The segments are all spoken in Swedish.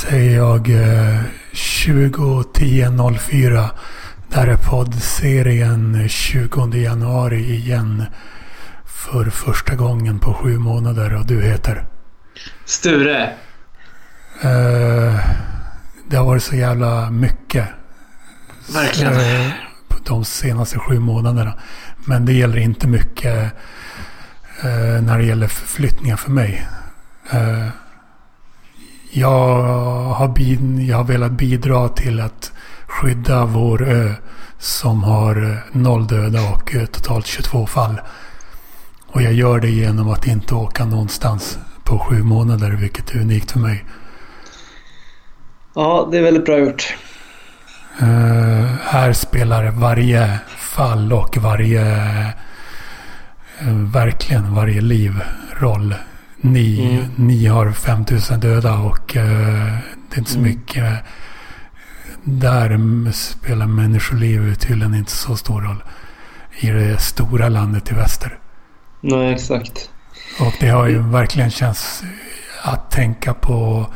säger jag eh, 2010.04. Där är poddserien 20 januari igen. För första gången på sju månader och du heter? Sture. Eh, det har varit så jävla mycket. Verkligen. Eh, de senaste sju månaderna. Men det gäller inte mycket eh, när det gäller förflyttningar för mig. Eh, jag, har bid, jag har velat bidra till att skydda vår ö som har noll döda och eh, totalt 22 fall. Och jag gör det genom att inte åka någonstans på sju månader, vilket är unikt för mig. Ja, det är väldigt bra gjort. Uh, här spelar varje fall och varje... Uh, verkligen varje liv roll. Ni, mm. ni har 5000 döda och uh, det är inte så mm. mycket... Där spelar människoliv tydligen inte så stor roll. I det stora landet i väster. Nej, exakt. Och det har ju verkligen känts att tänka på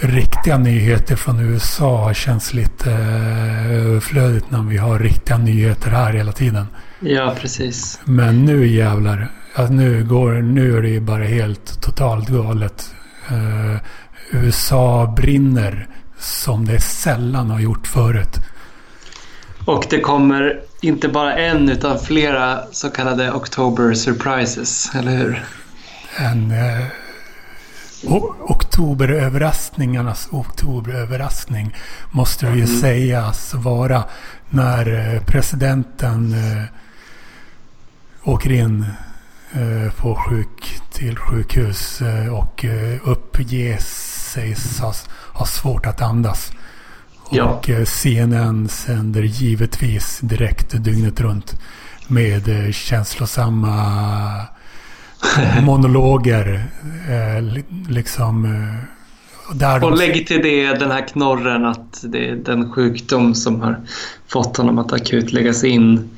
riktiga nyheter från USA känns lite eh, överflödigt när vi har riktiga nyheter här hela tiden. Ja, precis. Men nu jävlar. Alltså nu, går, nu är det ju bara helt totalt galet. Uh, USA brinner som det sällan har gjort förut. Och det kommer inte bara en utan flera så kallade October surprises, eller hur? En... Uh, oktoberöverraskningarnas oktoberöverraskning måste det ju mm. sägas vara när eh, presidenten eh, åker in eh, på sjuk, till sjukhus eh, och eh, uppger sig ha, svårt att andas. Ja. Och eh, CNN sänder givetvis direkt dygnet runt med eh, känslosamma monologer. Eh, liksom. Eh, där och lägg till det den här knorren att det är den sjukdom som har fått honom att akut läggas in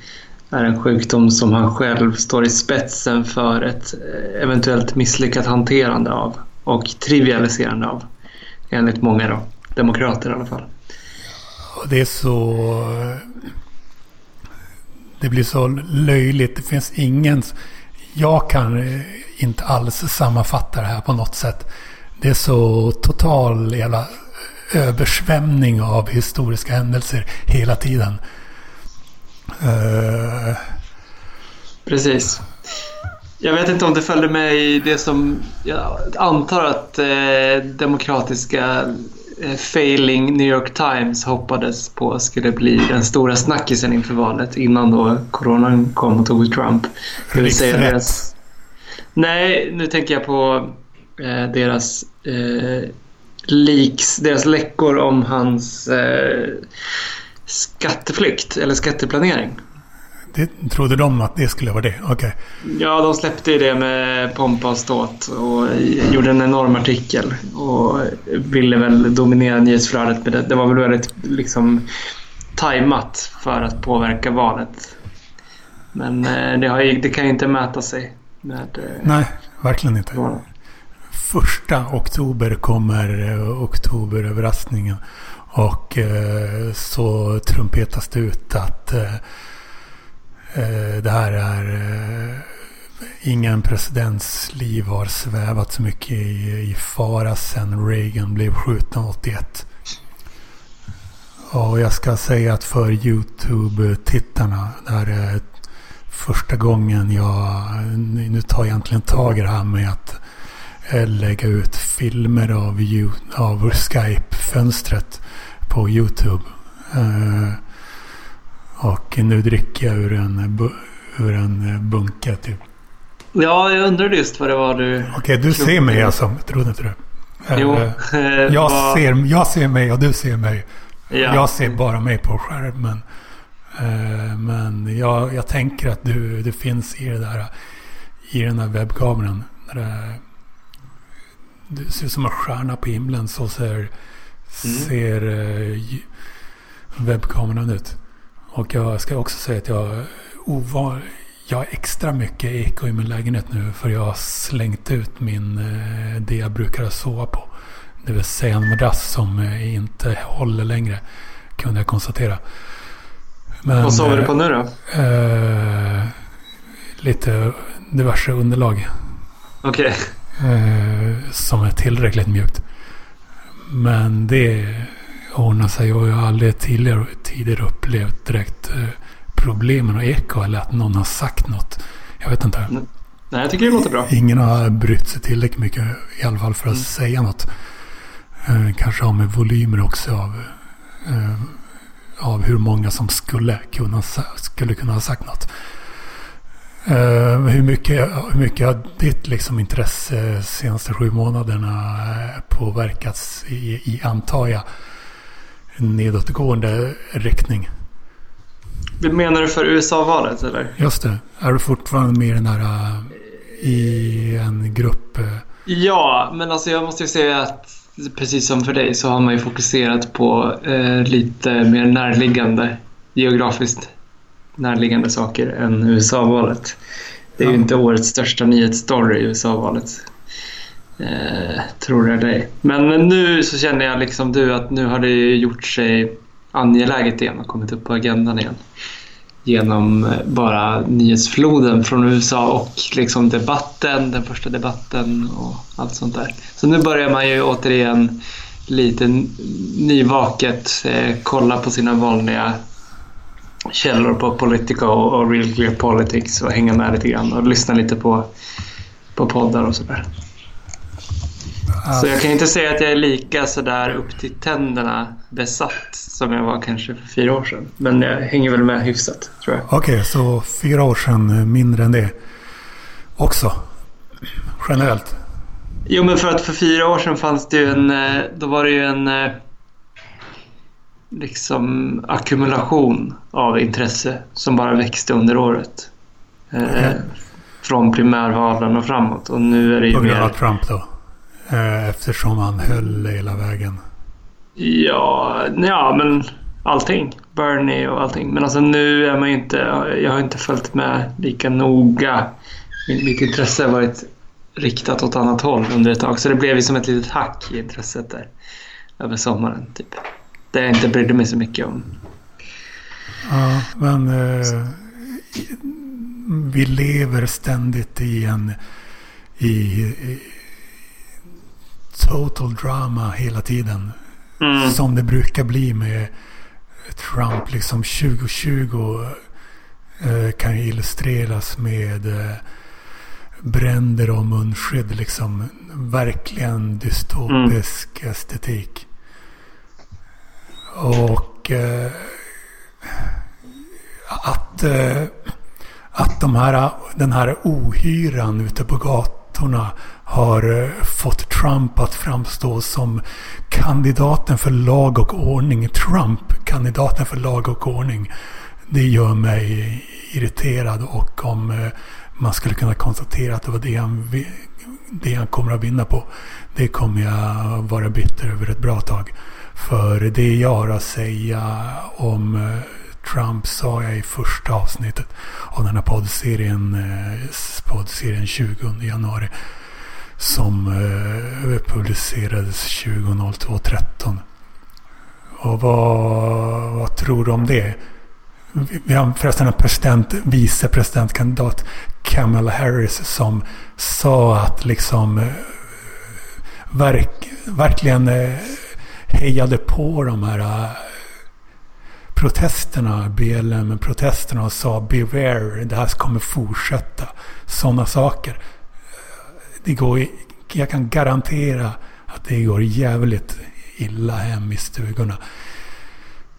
är en sjukdom som han själv står i spetsen för ett eh, eventuellt misslyckat hanterande av och trivialiserande av. Enligt många då, demokrater i alla fall. Det är så... Det blir så löjligt. Det finns ingen jag kan eh, inte alls sammanfatta det här på något sätt. Det är så total jävla eh, översvämning av historiska händelser hela tiden. Uh... Precis. Jag vet inte om det följde med i det som jag antar att eh, demokratiska eh, failing New York Times hoppades på skulle bli den stora snackisen inför valet innan då coronan kom och tog Trump. Det vill säga deras... Nej, nu tänker jag på eh, deras eh, leaks, deras läckor om hans eh, skatteflykt eller skatteplanering. Det, trodde de att det skulle vara det? Okej. Okay. Ja, de släppte det med pompa och ståt och gjorde en enorm artikel och ville väl dominera nyhetsflödet med det. Det var väl väldigt liksom tajmat för att påverka valet. Men eh, det, har, det kan ju inte mäta sig med... Eh, Nej, verkligen inte. Valet. Första oktober kommer eh, oktoberöverraskningen. Och eh, så trumpetas det ut att eh, eh, det här är... Eh, ingen presidents liv har svävat så mycket i, i fara sedan Reagan blev skjuten 81. Och jag ska säga att för YouTube-tittarna, det här är första gången jag... Nu tar jag egentligen tag i det här med att eh, lägga ut filmer av, av Skype-fönstret på YouTube. Och nu dricker jag ur en, ur en bunke typ. Ja, jag undrade just vad det var du... Okej, okay, du ser mig alltså. Trodde inte du? Jo. Uh, jag, ser, jag ser mig och du ser mig. Ja. Jag ser bara mig på skärmen. Men jag, jag tänker att du, du finns i, det där, i den här webbkameran. Där du ser ut som en stjärna på himlen. Så ser. Ser uh, webbkameran ut. Och jag ska också säga att jag, ovan, jag har extra mycket eko i min lägenhet nu för jag har slängt ut min, eh, det jag brukar sova på. Det vill säga en madrass som eh, inte håller längre. Kunde jag konstatera. Men, Vad sover du på nu då? Eh, lite diverse underlag. Okej. Okay. Eh, som är tillräckligt mjukt. Men det ordnar sig och jag har aldrig tidigare, tidigare upplevt direkt eh, problemen och eko eller att någon har sagt något. Jag vet inte. Nej, jag tycker det låter bra. Ingen har brytt sig tillräckligt mycket i alla fall för att mm. säga något. Eh, kanske har med volymer också av, eh, av hur många som skulle kunna, skulle kunna ha sagt något. Uh, hur, mycket, hur mycket har ditt liksom, intresse de senaste sju månaderna påverkats i, i antar jag, nedåtgående riktning? Menar du för USA-valet eller? Just det. Är du fortfarande med i den här i en grupp? Ja, men alltså jag måste ju säga att precis som för dig så har man ju fokuserat på eh, lite mer närliggande geografiskt närliggande saker än USA-valet. Det är ja. ju inte årets största nyhetsstory, USA-valet. Eh, tror jag dig. Men nu så känner jag liksom du att nu har det gjort sig angeläget igen och kommit upp på agendan igen. Genom eh, bara nyhetsfloden från USA och liksom debatten, den första debatten och allt sånt där. Så nu börjar man ju återigen lite nyvaket eh, kolla på sina vanliga källor på Politica och, och Real Clear Politics och hänga med lite grann och lyssna lite på, på poddar och sådär. Så jag kan inte säga att jag är lika sådär upp till tänderna besatt som jag var kanske för fyra år sedan. Men jag hänger väl med hyfsat tror jag. Okej, okay, så fyra år sedan eh, mindre än det också? Generellt? Jo, men för att för fyra år sedan fanns det ju en... Eh, då var det ju en eh, liksom ackumulation av intresse som bara växte under året. Okay. från primärvalen och framåt. Och nu är det ju På grund av Trump då? Eh, eftersom han höll hela vägen. Ja, ja men allting. Bernie och allting. Men alltså nu är man ju inte... Jag har inte följt med lika noga. Mitt intresse har varit riktat åt annat håll under ett tag. Så det blev ju som ett litet hack i intresset där. Över sommaren, typ. Det jag inte brydde mig så mycket om. Ja, men... Eh, vi lever ständigt i en... I, i total drama hela tiden. Mm. Som det brukar bli med Trump. Liksom 2020 eh, kan illustreras med eh, bränder och munskydd. Liksom verkligen dystopisk mm. estetik. Och eh, att, eh, att de här, den här ohyran ute på gatorna har eh, fått Trump att framstå som kandidaten för lag och ordning. Trump, kandidaten för lag och ordning. Det gör mig irriterad och om eh, man skulle kunna konstatera att det var det han, det han kommer att vinna på. Det kommer jag vara bitter över ett bra tag. För det jag har att säga om eh, Trump sa jag i första avsnittet av den här poddserien, eh, poddserien 20 januari som eh, publicerades 2002-13. Och vad, vad tror du om det? Vi har förresten en president, vicepresidentkandidat, Kamala Harris, som sa att liksom verk, verkligen eh, hejade på de här eh, protesterna, BLM-protesterna och sa beware, det här kommer fortsätta. Sådana saker det går, jag kan garantera att det går jävligt illa hem i stugorna.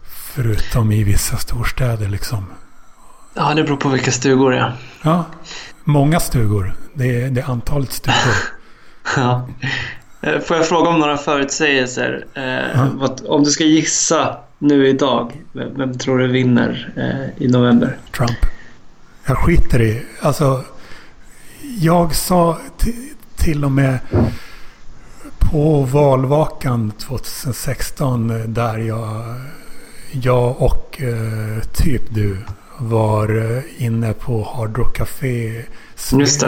Förutom i vissa storstäder liksom. Ja, det beror på vilka stugor ja. Ja, många stugor. Det är, det är antalet stugor. ja. Eh, får jag fråga om några förutsägelser? Eh, om du ska gissa nu idag, vem, vem tror du vinner eh, i november? Trump. Jag skiter i... Alltså, jag sa till och med på valvakan 2016 där jag, jag och eh, typ du var inne på Hard Rock Café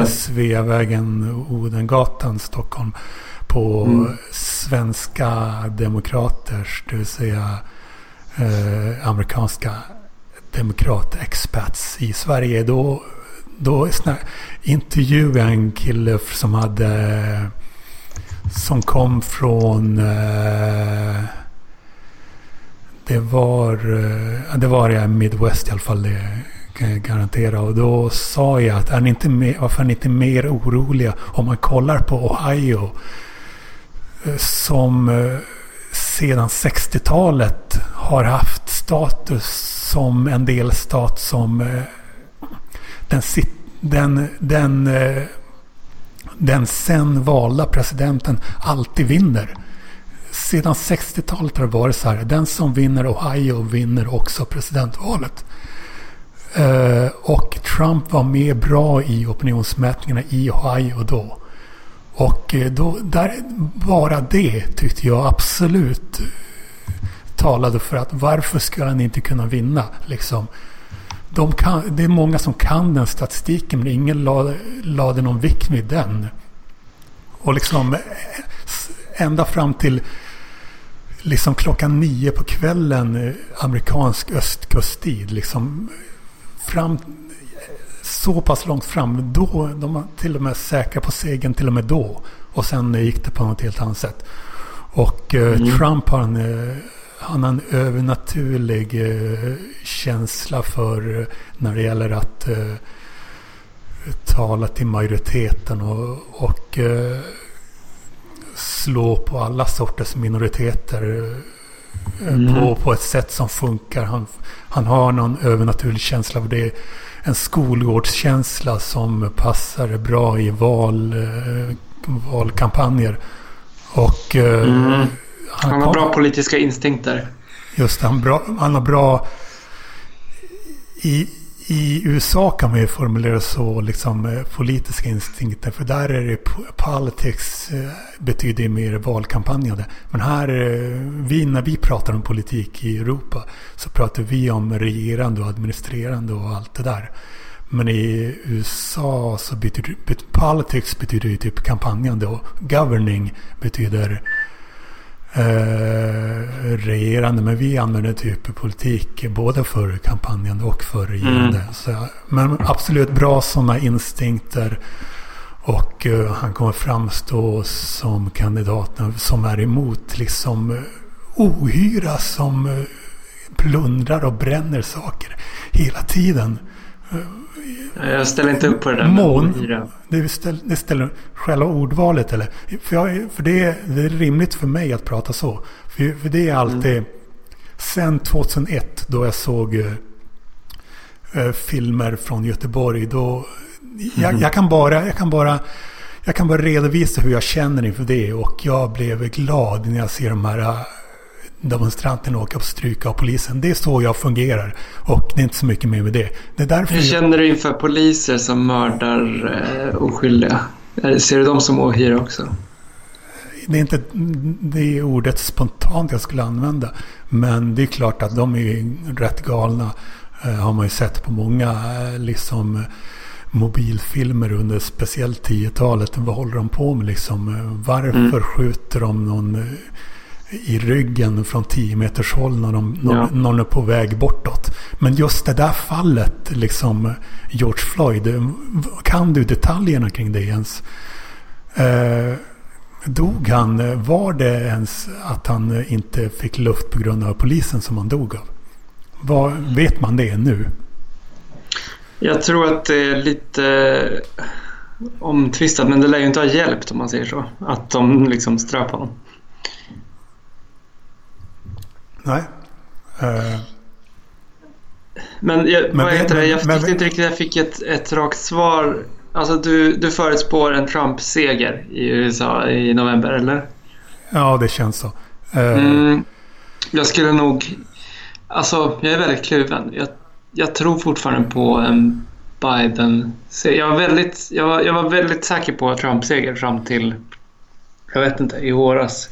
Sveavägen, Odengatan, Stockholm. På mm. svenska demokraters, det vill säga eh, amerikanska demokratexperts i Sverige. Då, då intervjuade jag en kille som hade som kom från eh, det var, eh, det var i Midwest i alla fall. Det kan jag garantera. Och då sa jag att är ni inte mer, varför är ni inte mer oroliga om man kollar på Ohio. Som eh, sedan 60-talet har haft status som en delstat som eh, den, den, den, den sen valda presidenten alltid vinner sedan 60-talet har det varit så här. Den som vinner Ohio vinner också presidentvalet. Och Trump var med bra i opinionsmätningarna i Ohio då. Och eh, då, där, bara det tyckte jag absolut eh, talade för att varför ska han inte kunna vinna? Liksom. De kan, det är många som kan den statistiken men ingen lade, lade någon vikt vid den. Och liksom eh, ända fram till liksom klockan nio på kvällen amerikansk östkusttid. Liksom fram, så pass långt fram. Då, de var till och med säkra på segern till och med då. Och sen gick det på något helt annat sätt. Och eh, mm. Trump har en, eh, han har en övernaturlig eh, känsla för när det gäller att eh, tala till majoriteten. Och, och slå på alla sorters minoriteter mm. på, på ett sätt som funkar. Han, han har någon övernaturlig känsla för det. En skolgårdskänsla som passar bra i val, eh, valkampanjer. Och, eh, mm. han, han, har bra politiska instinkter. Just det, han, bra, han har bra... I, i USA kan man ju formulera så, liksom eh, politiska instinkter. För där är det politics eh, betyder mer valkampanjande. Men här, eh, vi, när vi pratar om politik i Europa så pratar vi om regerande och administrerande och allt det där. Men i USA så betyder politics betyder ju typ kampanjande och governing betyder eh, regerande. Men vi använder typ politik både för kampanjande och för regerande. Mm. Så, men absolut bra sådana instinkter. Och uh, han kommer framstå som kandidaten som är emot liksom uh, ohyra som uh, plundrar och bränner saker hela tiden. Jag ställer inte upp på det där Mån, det, ställer, det ställer själva ordvalet eller? För, jag, för det, är, det är rimligt för mig att prata så. För, för det är alltid... Mm. Sen 2001 då jag såg äh, filmer från Göteborg. Då, jag, mm. jag, kan bara, jag, kan bara, jag kan bara redovisa hur jag känner inför det. Och jag blev glad när jag ser de här demonstranterna åka på stryk av polisen. Det är så jag fungerar. Och det är inte så mycket mer med det. det är därför Hur känner du inför poliser som mördar eh, oskyldiga? Ser du dem som ohyra också? Det är inte det ordet spontant jag skulle använda. Men det är klart att de är rätt galna. Eh, har man ju sett på många eh, liksom mobilfilmer under speciellt 10-talet. Vad håller de på med liksom? Varför mm. skjuter de någon i ryggen från 10 meters håll när de, ja. någon är på väg bortåt. Men just det där fallet, liksom George Floyd, kan du detaljerna kring det ens? Eh, dog han, var det ens att han inte fick luft på grund av polisen som han dog av? Var, vet man det nu? Jag tror att det är lite omtvistat, men det lär ju inte ha hjälpt om man säger så. Att de liksom ströp honom. Nej. Uh, men jag, men, heter det? jag tyckte men, inte riktigt jag fick ett, ett rakt svar. Alltså du, du förutspår en Trump-seger i USA i november, eller? Ja, det känns så. Uh, mm, jag skulle nog... Alltså, jag är väldigt kluven. Jag, jag tror fortfarande på en Biden... Jag var väldigt, jag var, jag var väldigt säker på Trump-seger fram till, jag vet inte, i våras.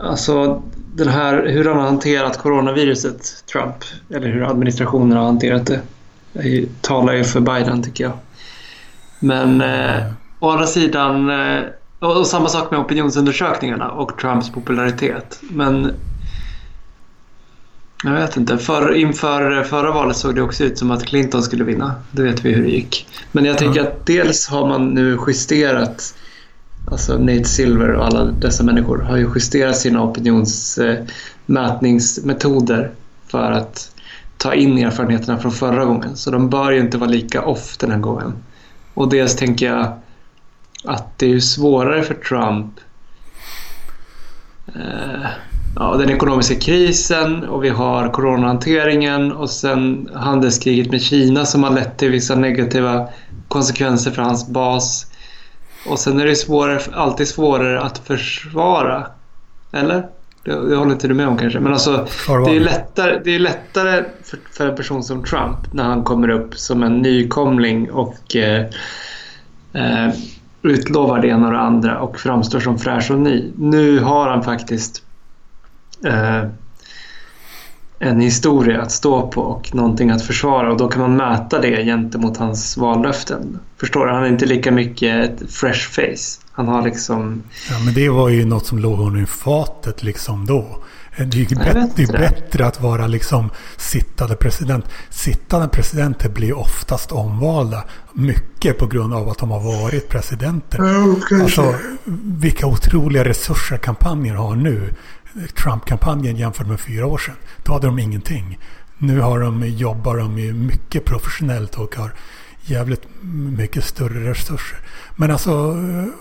Alltså den här, hur han har hanterat coronaviruset, Trump, eller hur administrationen har hanterat det, det talar ju för Biden tycker jag. Men eh, å andra sidan, eh, och, och samma sak med opinionsundersökningarna och Trumps popularitet. Men jag vet inte. För, inför förra valet såg det också ut som att Clinton skulle vinna. Det vet vi hur det gick. Men jag tänker att dels har man nu justerat Alltså Nate Silver och alla dessa människor har ju justerat sina opinionsmätningsmetoder eh, för att ta in erfarenheterna från förra gången. Så de bör ju inte vara lika off den här gången. Och dels tänker jag att det är svårare för Trump eh, ja, den ekonomiska krisen och vi har coronahanteringen och sen handelskriget med Kina som har lett till vissa negativa konsekvenser för hans bas. Och sen är det svårare, alltid svårare att försvara. Eller? Det, det håller inte du med om kanske. Men alltså, det är lättare, det är lättare för, för, en person som Trump när han kommer upp som en nykomling och eh, eh, utlovar det ena och det andra och framstår som fräsch och ny. Nu har han faktiskt eh, en historia att stå på och någonting att försvara och då kan man mäta det gentemot hans vallöften. Förstår du? Han är inte lika mycket ett fresh face. Han har liksom... Ja, men det var ju något som låg honom i fatet liksom då. Det är ju bättre, det är bättre att vara liksom sittande president. Sittande presidenter blir oftast omvalda. Mycket på grund av att de har varit presidenter. Okay. Alltså vilka otroliga resurser kampanjen har nu. Trump-kampanjen jämfört med fyra år sedan. Då hade de ingenting. Nu har de, jobbar de ju mycket professionellt och har jävligt mycket större resurser. Men alltså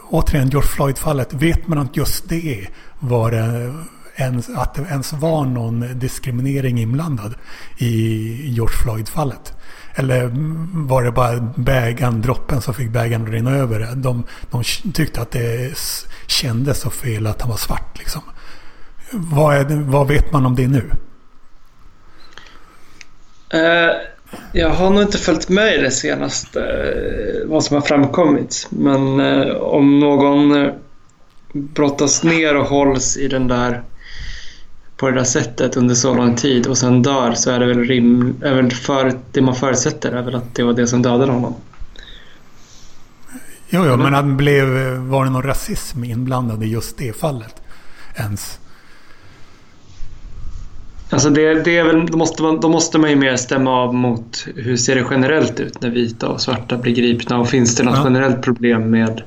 återigen George Floyd-fallet. Vet man att just det var ens, att det ens var någon diskriminering inblandad i George Floyd-fallet? Eller var det bara bägaren, droppen som fick bägaren att rinna över? De, de tyckte att det kändes så fel att han var svart liksom. Vad, det, vad vet man om det nu? Uh, jag har nog inte följt med i det senaste, uh, vad som har framkommit. Men uh, om någon brottas ner och hålls i den där på det där sättet under så lång tid och sen dör så är det väl, rim, är väl för, det man förutsätter är väl att det var det som dödade honom. Jo, jo men han blev, var det någon rasism inblandad i just det fallet? Ens? Alltså det, det är väl, då, måste man, då måste man ju mer stämma av mot hur ser det generellt ut när vita och svarta blir gripna och finns det något ja. generellt problem med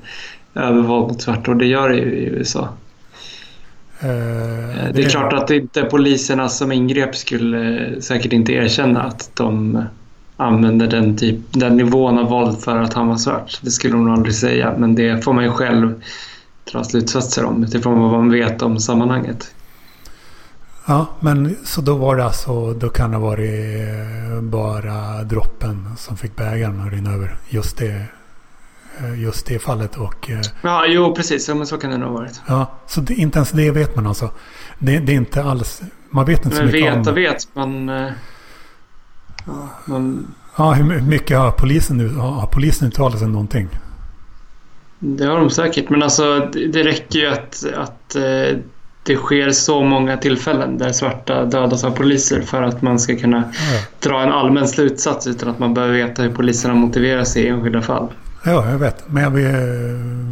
övervåld mot svarta och det gör det ju i USA. Uh, det, det är klart att inte poliserna som ingrep skulle säkert inte erkänna att de använde den, typ, den nivån av våld för att han var svart. Det skulle de aldrig säga, men det får man ju själv dra slutsatser om utifrån vad man vet om sammanhanget. Ja, men så då var det alltså, då kan det ha varit eh, bara droppen som fick bägaren att rinna över. Just det, eh, just det fallet och... Eh, ja, jo precis. Ja, men så kan det nog ha varit. Ja, så det, inte ens det vet man alltså. Det, det är inte alls... Man vet inte men så mycket vet om... Men vet man... Ja, man... Ja, hur mycket har polisen, nu, har polisen uttalat sig någonting? Det har de säkert, men alltså det räcker ju att, att det sker så många tillfällen där svarta dödas av poliser för att man ska kunna ja. dra en allmän slutsats utan att man behöver veta hur poliserna motiverar sig i enskilda fall. Ja, jag vet. Men jag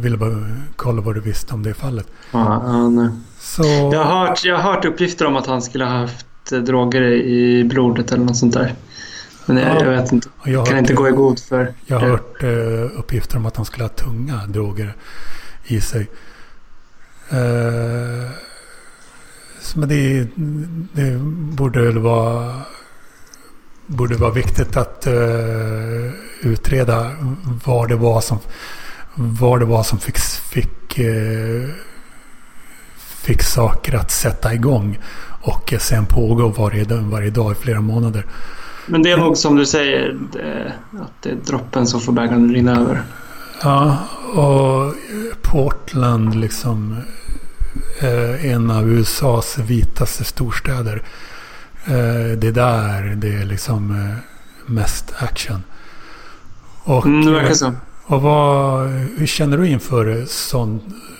ville bara kolla vad du visste om det fallet. Ja, ja, nej. Så... Jag, har hört, jag har hört uppgifter om att han skulle ha haft droger i blodet eller något sånt där. Men jag, ja, jag vet inte. Jag kan hört, inte gå i god för Jag har hört uh, uppgifter om att han skulle ha tunga droger i sig. Uh, men det, det borde väl vara, borde vara viktigt att uh, utreda vad det var som, vad det var som fick, fick, uh, fick saker att sätta igång. Och sen pågå varje, varje dag i flera månader. Men det är nog som du säger, det, att det är droppen som får bägaren rinna över. Ja, och Portland liksom en av USAs vitaste storstäder. Eh, det är där det är liksom eh, mest action. Och, mm, det verkar så. Och vad, hur känner du inför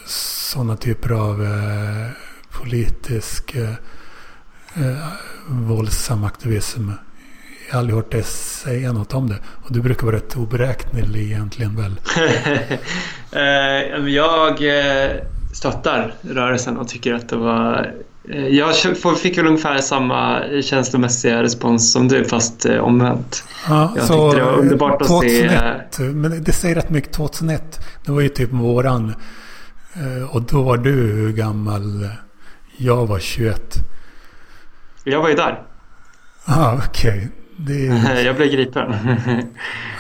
sådana typer av eh, politisk eh, eh, våldsam aktivism jag har aldrig hört dig säga något om det. Och du brukar vara rätt oberäknelig egentligen väl? Eh, jag eh, stöttar rörelsen och tycker att det var... Eh, jag fick väl ungefär samma känslomässiga respons som du fast omvänt. Ja, jag så tyckte det var underbart att 2001, se... Men det säger rätt mycket. 2001, det var ju typ våran. Och då var du hur gammal? Jag var 21. Jag var ju där. Ja, okej. Okay. Det... Jag blev gripen.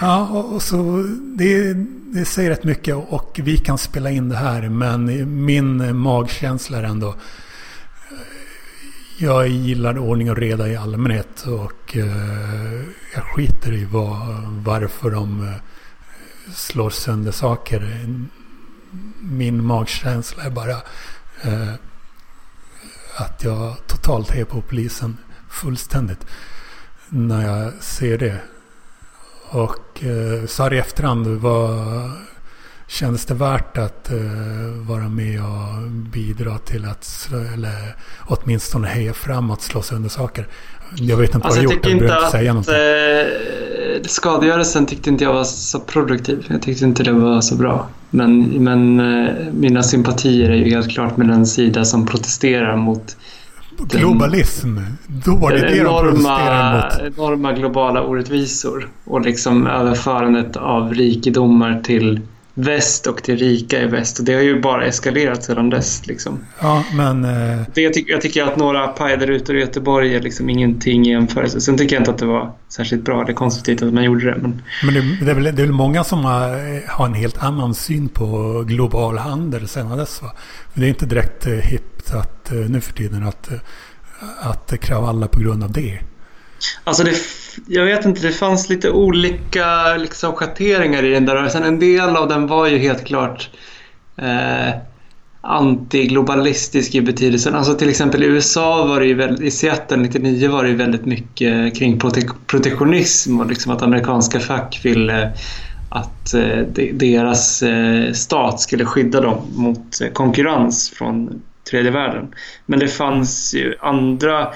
ja, och så det, det säger rätt mycket och vi kan spela in det här. Men min magkänsla är ändå... Jag gillar ordning och reda i allmänhet och uh, jag skiter i vad, varför de uh, slår sönder saker. Min magkänsla är bara att jag totalt är på polisen fullständigt när jag ser det. Och eh, så här i efterhand, vad kändes det värt att eh, vara med och bidra till att, eller åtminstone heja framåt, slå sönder saker? Jag vet inte alltså, vad jag gjort, jag behöver inte säga någonting. Eh, skadegörelsen tyckte inte jag var så produktiv. Jag tyckte inte det var så bra. Men, men eh, mina sympatier är ju helt klart med den sida som protesterar mot Globalism, då var det det enorma, de protesterade mot. Enorma globala orättvisor och liksom överförandet av rikedomar till väst och till rika i väst. Och det har ju bara eskalerat sedan dess. Liksom. Ja, men... Eh... Det, jag, tycker, jag tycker att några pajderutor i Göteborg är liksom ingenting i jämförelse. Sen tycker jag inte att det var särskilt bra eller konstruktivt att man gjorde det. Men, men det, det, är väl, det är väl många som har, har en helt annan syn på global handel sedan dess. Va? Det är inte direkt eh, hippt att, att, eh, nu för tiden att, eh, att kravalla på grund av det. Alltså det, jag vet inte, det fanns lite olika liksom, schatteringar i den där rörelsen. En del av den var ju helt klart eh, antiglobalistisk i betydelsen. Alltså till exempel i USA var det ju väldigt, i Seattle 99 var det ju väldigt mycket kring prote protektionism och liksom att amerikanska fack ville att eh, deras eh, stat skulle skydda dem mot eh, konkurrens från tredje världen. Men det fanns ju andra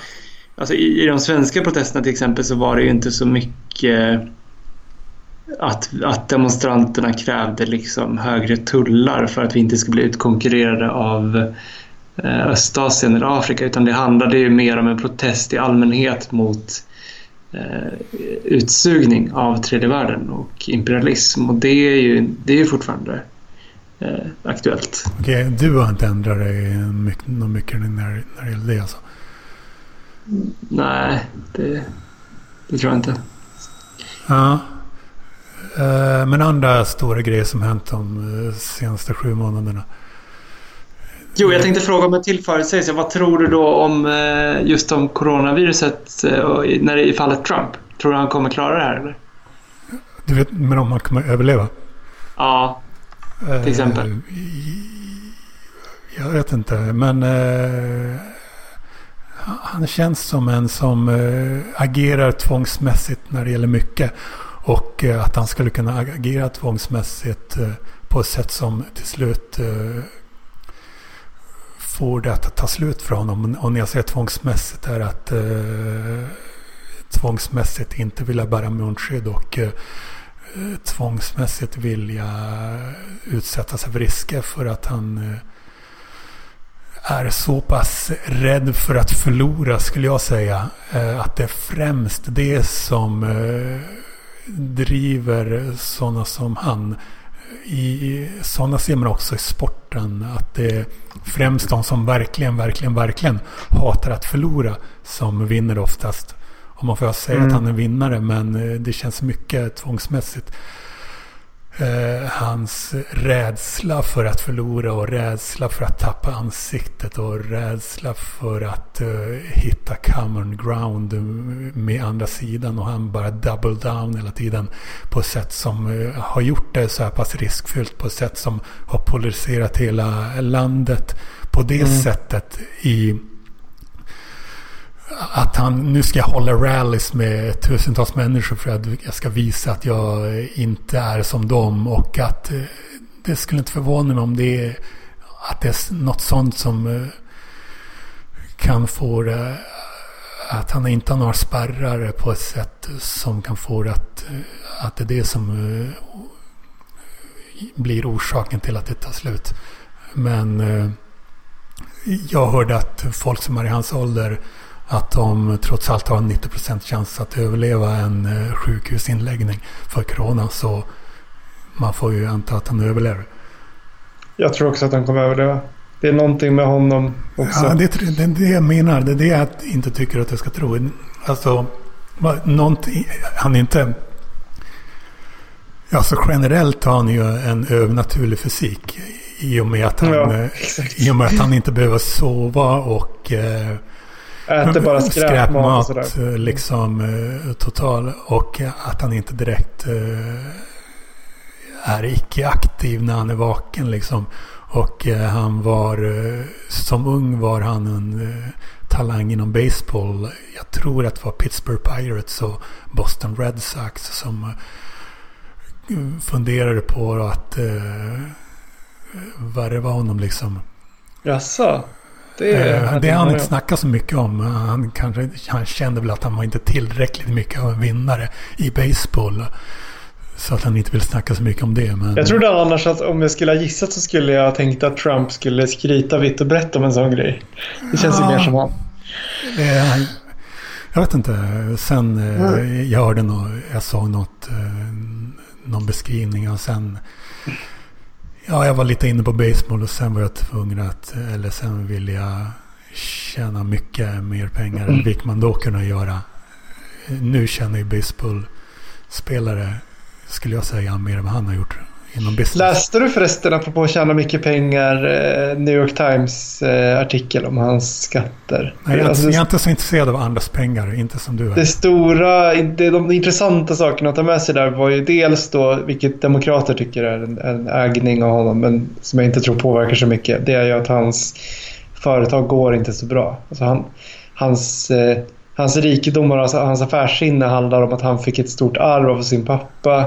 Alltså i, i de svenska protesterna till exempel så var det ju inte så mycket att, att demonstranterna krävde liksom högre tullar för att vi inte skulle bli utkonkurrerade av eh, Östasien eller Afrika utan det handlade ju mer om en protest i allmänhet mot eh, utsugning av tredje världen och imperialism och det är ju, det är fortfarande eh, aktuellt. Okej, du har inte ändrat dig mycket, mycket när, när det gäller det alltså? Nej, det, det tror jag inte. Ja. Eh, men andra stora grejer som hänt de eh, senaste sju månaderna? Jo, jag tänkte fråga om en till förutsägelse. Vad tror du då om eh, just om coronaviruset när det, i fallet Trump? Tror du han kommer klara det här eller? Du vet, men om han kommer överleva? Ja, till exempel. Eh, jag vet inte, men eh, han känns som en som eh, agerar tvångsmässigt när det gäller mycket. Och eh, att han skulle kunna agera tvångsmässigt eh, på ett sätt som till slut får det att ta slut för honom. Och när jag säger tvångsmässigt är att tvångsmässigt inte vilja bära munskydd och tvångsmässigt vilja utsätta sig för risker för att han eh, är så pass rädd för att förlora skulle jag säga. Eh, att det är främst det som eh, driver sådana som han. I, sådana ser man också i sporten. Att det är främst de som verkligen, verkligen, verkligen hatar att förlora som vinner oftast. Om man får säga mm. att han är vinnare men eh, det känns mycket tvångsmässigt eh, hans rädsla för att förlora och rädsla för att tappa ansiktet och rädsla för att eh, hitta common ground med andra sidan och han bara double down hela tiden på ett sätt som eh, har gjort det så här pass riskfyllt på ett sätt som har polariserat hela landet på det mm. sättet i att han nu ska hålla rallys med tusentals människor för att jag ska visa att jag inte är som dem. Och att eh, det skulle inte förvåna mig om det är, att det är något sånt som eh, kan få det att han inte har några spärrar på ett sätt som kan få det att, eh, att det är det som blir orsaken till att det tar slut. Men jag hörde att folk som är i hans ålder att de trots allt har en 90% chans att överleva en uh, sjukhusinläggning för corona. Så man får ju anta att han överlever. Jag tror också att han kommer överleva. Det är någonting med honom också. Ja, det det, det jag menar. Det är det jag inte tycker att jag ska tro. Alltså, han är inte... Alltså generellt har han ju en övernaturlig fysik. I och med att han, ja, eh, i och med att han inte behöver sova och... Eh, Äter bara skräpmat. skräpmat eh, liksom eh, total. Och att han inte direkt eh, är icke-aktiv när han är vaken liksom. Och han var, som ung var han en talang inom baseball. Jag tror att det var Pittsburgh Pirates och Boston Red Sox som funderade på att eh, värva honom liksom. Jaså? Det, eh, det har han inte snackat så mycket om. Han, kanske, han kände väl att han var inte tillräckligt mycket av en vinnare i baseball. Så att han inte vill snacka så mycket om det. Men... Jag trodde annars att om jag skulle ha gissat så skulle jag ha tänkt att Trump skulle skryta vitt och brett om en sån grej. Det känns ja, ju mer som han. Eh, jag vet inte. Sen mm. jag hörde något, jag såg något, eh, någon beskrivning och sen Ja, jag var lite inne på baseball och sen var jag tvungen att, eller sen ville jag tjäna mycket mer pengar mm. än vilket man då kunna göra. Nu tjänar ju baseballspelare skulle jag säga mer än vad han har gjort inom business. Läste du förresten, apropå att tjäna mycket pengar, eh, New York Times eh, artikel om hans skatter? Nej, jag, alltså, jag är inte så intresserad av andras pengar, inte som du är. Det stora, det, de intressanta sakerna att ta med sig där var ju dels då, vilket demokrater tycker är en, en ägning av honom, men som jag inte tror påverkar så mycket, det är ju att hans företag går inte så bra. Alltså han, hans eh, hans rikedomar och hans affärssinne handlar om att han fick ett stort arv av sin pappa.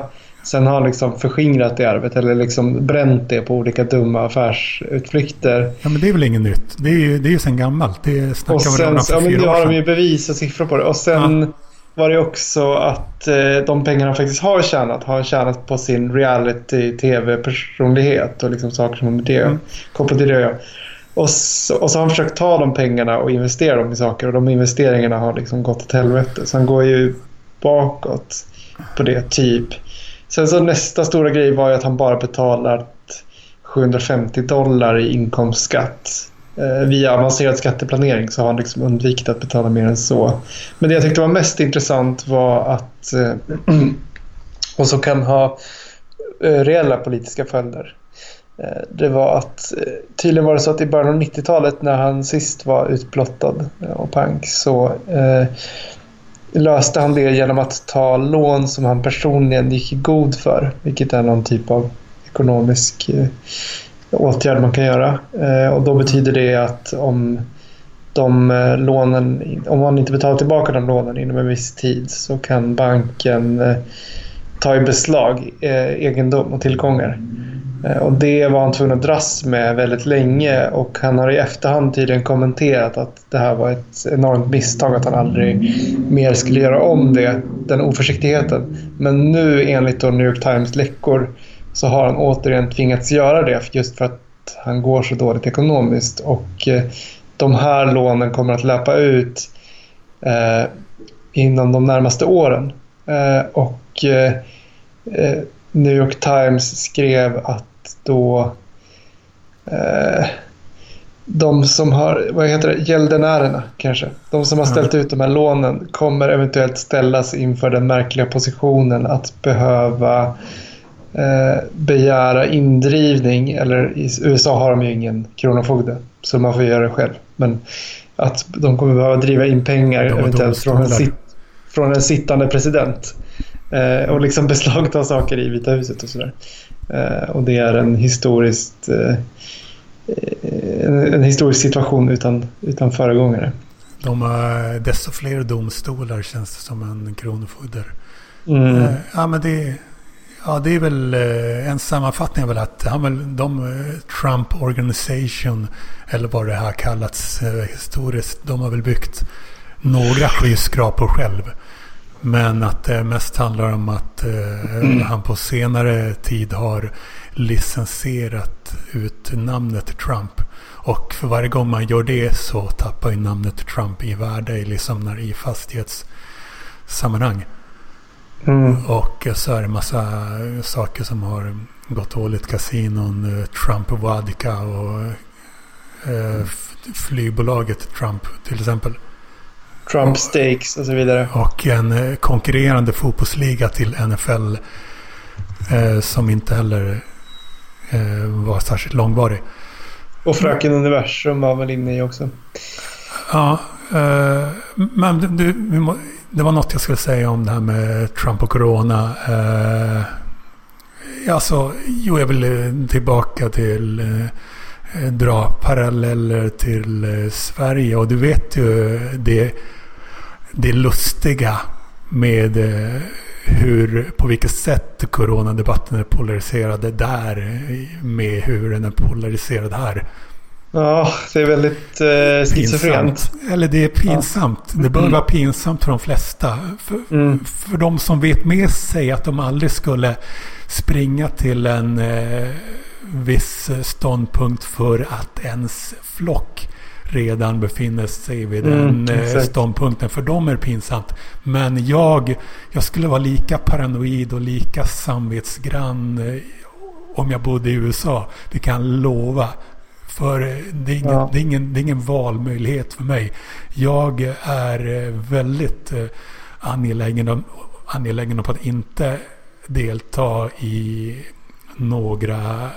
Sen har han liksom förskingrat det arvet eller liksom bränt det på olika dumma affärsutflykter. Ja men det är väl inget nytt. Det är ju, det är ju sen gammalt. Det snackar och sen, om för ja, men Nu har de ju bevis och siffror på det. Och sen ja. var det också att eh, de pengar han faktiskt har tjänat har han tjänat på sin reality-tv-personlighet och liksom saker som det mm. kopplat till det och så, och så har han försökt ta de pengarna och investera dem i saker och de investeringarna har liksom gått åt helvete. Så han går ju bakåt på det typ. Sen så nästa stora grej var ju att han bara betalat 750 dollar i inkomstskatt. Eh, via avancerad skatteplanering så har han liksom undvikit att betala mer än så. Men det jag tyckte var mest intressant var att eh, och som kan ha eh, reella politiska följder. Eh, det var att eh, tydligen var det så att i början av 90-talet när han sist var utblottad eh, och pank så eh, löste han det genom att ta lån som han personligen gick i god för. Vilket är någon typ av ekonomisk eh, åtgärd man kan göra. Eh, och då betyder det att om de eh, lånen, om man inte betalar tillbaka de lånen inom en viss tid så kan banken ta i beslag egendom och tillgångar. Eh, och det var han tvungen att dras med väldigt länge och han har i efterhand tydligen kommenterat att det här var ett enormt misstag att han aldrig mer skulle göra om det, den oförsiktigheten. Men nu enligt New York Times läckor så har han återigen tvingats göra det just för att han går så dåligt ekonomiskt och eh, de här lånen kommer att löpa ut eh, inom de närmaste åren. Eh, och eh, eh New York Times skrev att då eh, de som har, vad heter det, gäldenärerna kanske. De som har ställt ut de här lånen kommer eventuellt ställas inför den märkliga positionen att behöva eh, begära indrivning. Eller i USA har de ju ingen kronofogde så man får göra det själv. Men att de kommer behöva driva in pengar eventuellt från en, sit, från en sittande president. Eh, och liksom beslagta saker i Vita huset och sådär. Eh, och det är en historiskt eh, en, historisk situation utan, utan föregångare. De har desto fler domstolar känns det som en kronofogde. Mm. Eh, ja, men det, ja, det är väl en sammanfattning väl att han väl, de Trump Organization eller vad det har kallats historiskt. De har väl byggt några skyskrapor själv. Men att det mest handlar om att eh, mm. han på senare tid har licensierat ut namnet Trump. Och för varje gång man gör det så tappar ju namnet Trump i värde liksom när i fastighetssammanhang. Mm. Och så är det massa saker som har gått dåligt. Kasinon, eh, Trump Vodka och eh, flygbolaget Trump till exempel. Trump Stakes och så vidare. Och en eh, konkurrerande fotbollsliga till NFL eh, som inte heller eh, var särskilt långvarig. Och Fröken Universum var väl inne i också. Ja, eh, men du, det var något jag skulle säga om det här med Trump och Corona. Alltså, jo, jag vill eh, tillbaka till dra paralleller till Sverige. Och du vet ju det, det lustiga med eh, hur, på vilket sätt coronadebatten är polariserad där med hur den är polariserad här. Ja, det är väldigt eh, schizofrent. Eller det är pinsamt. Ja. Det bör mm. vara pinsamt för de flesta. För, mm. för de som vet med sig att de aldrig skulle springa till en eh, viss ståndpunkt för att ens flock redan befinner sig vid mm, den eh, ståndpunkten. För dem är det pinsamt. Men jag, jag skulle vara lika paranoid och lika samvetsgrann eh, om jag bodde i USA. Det kan jag lova. För eh, det är, ingen, ja. det, är ingen, det är ingen valmöjlighet för mig. Jag är väldigt angelägen om, angelägen om att inte delta i några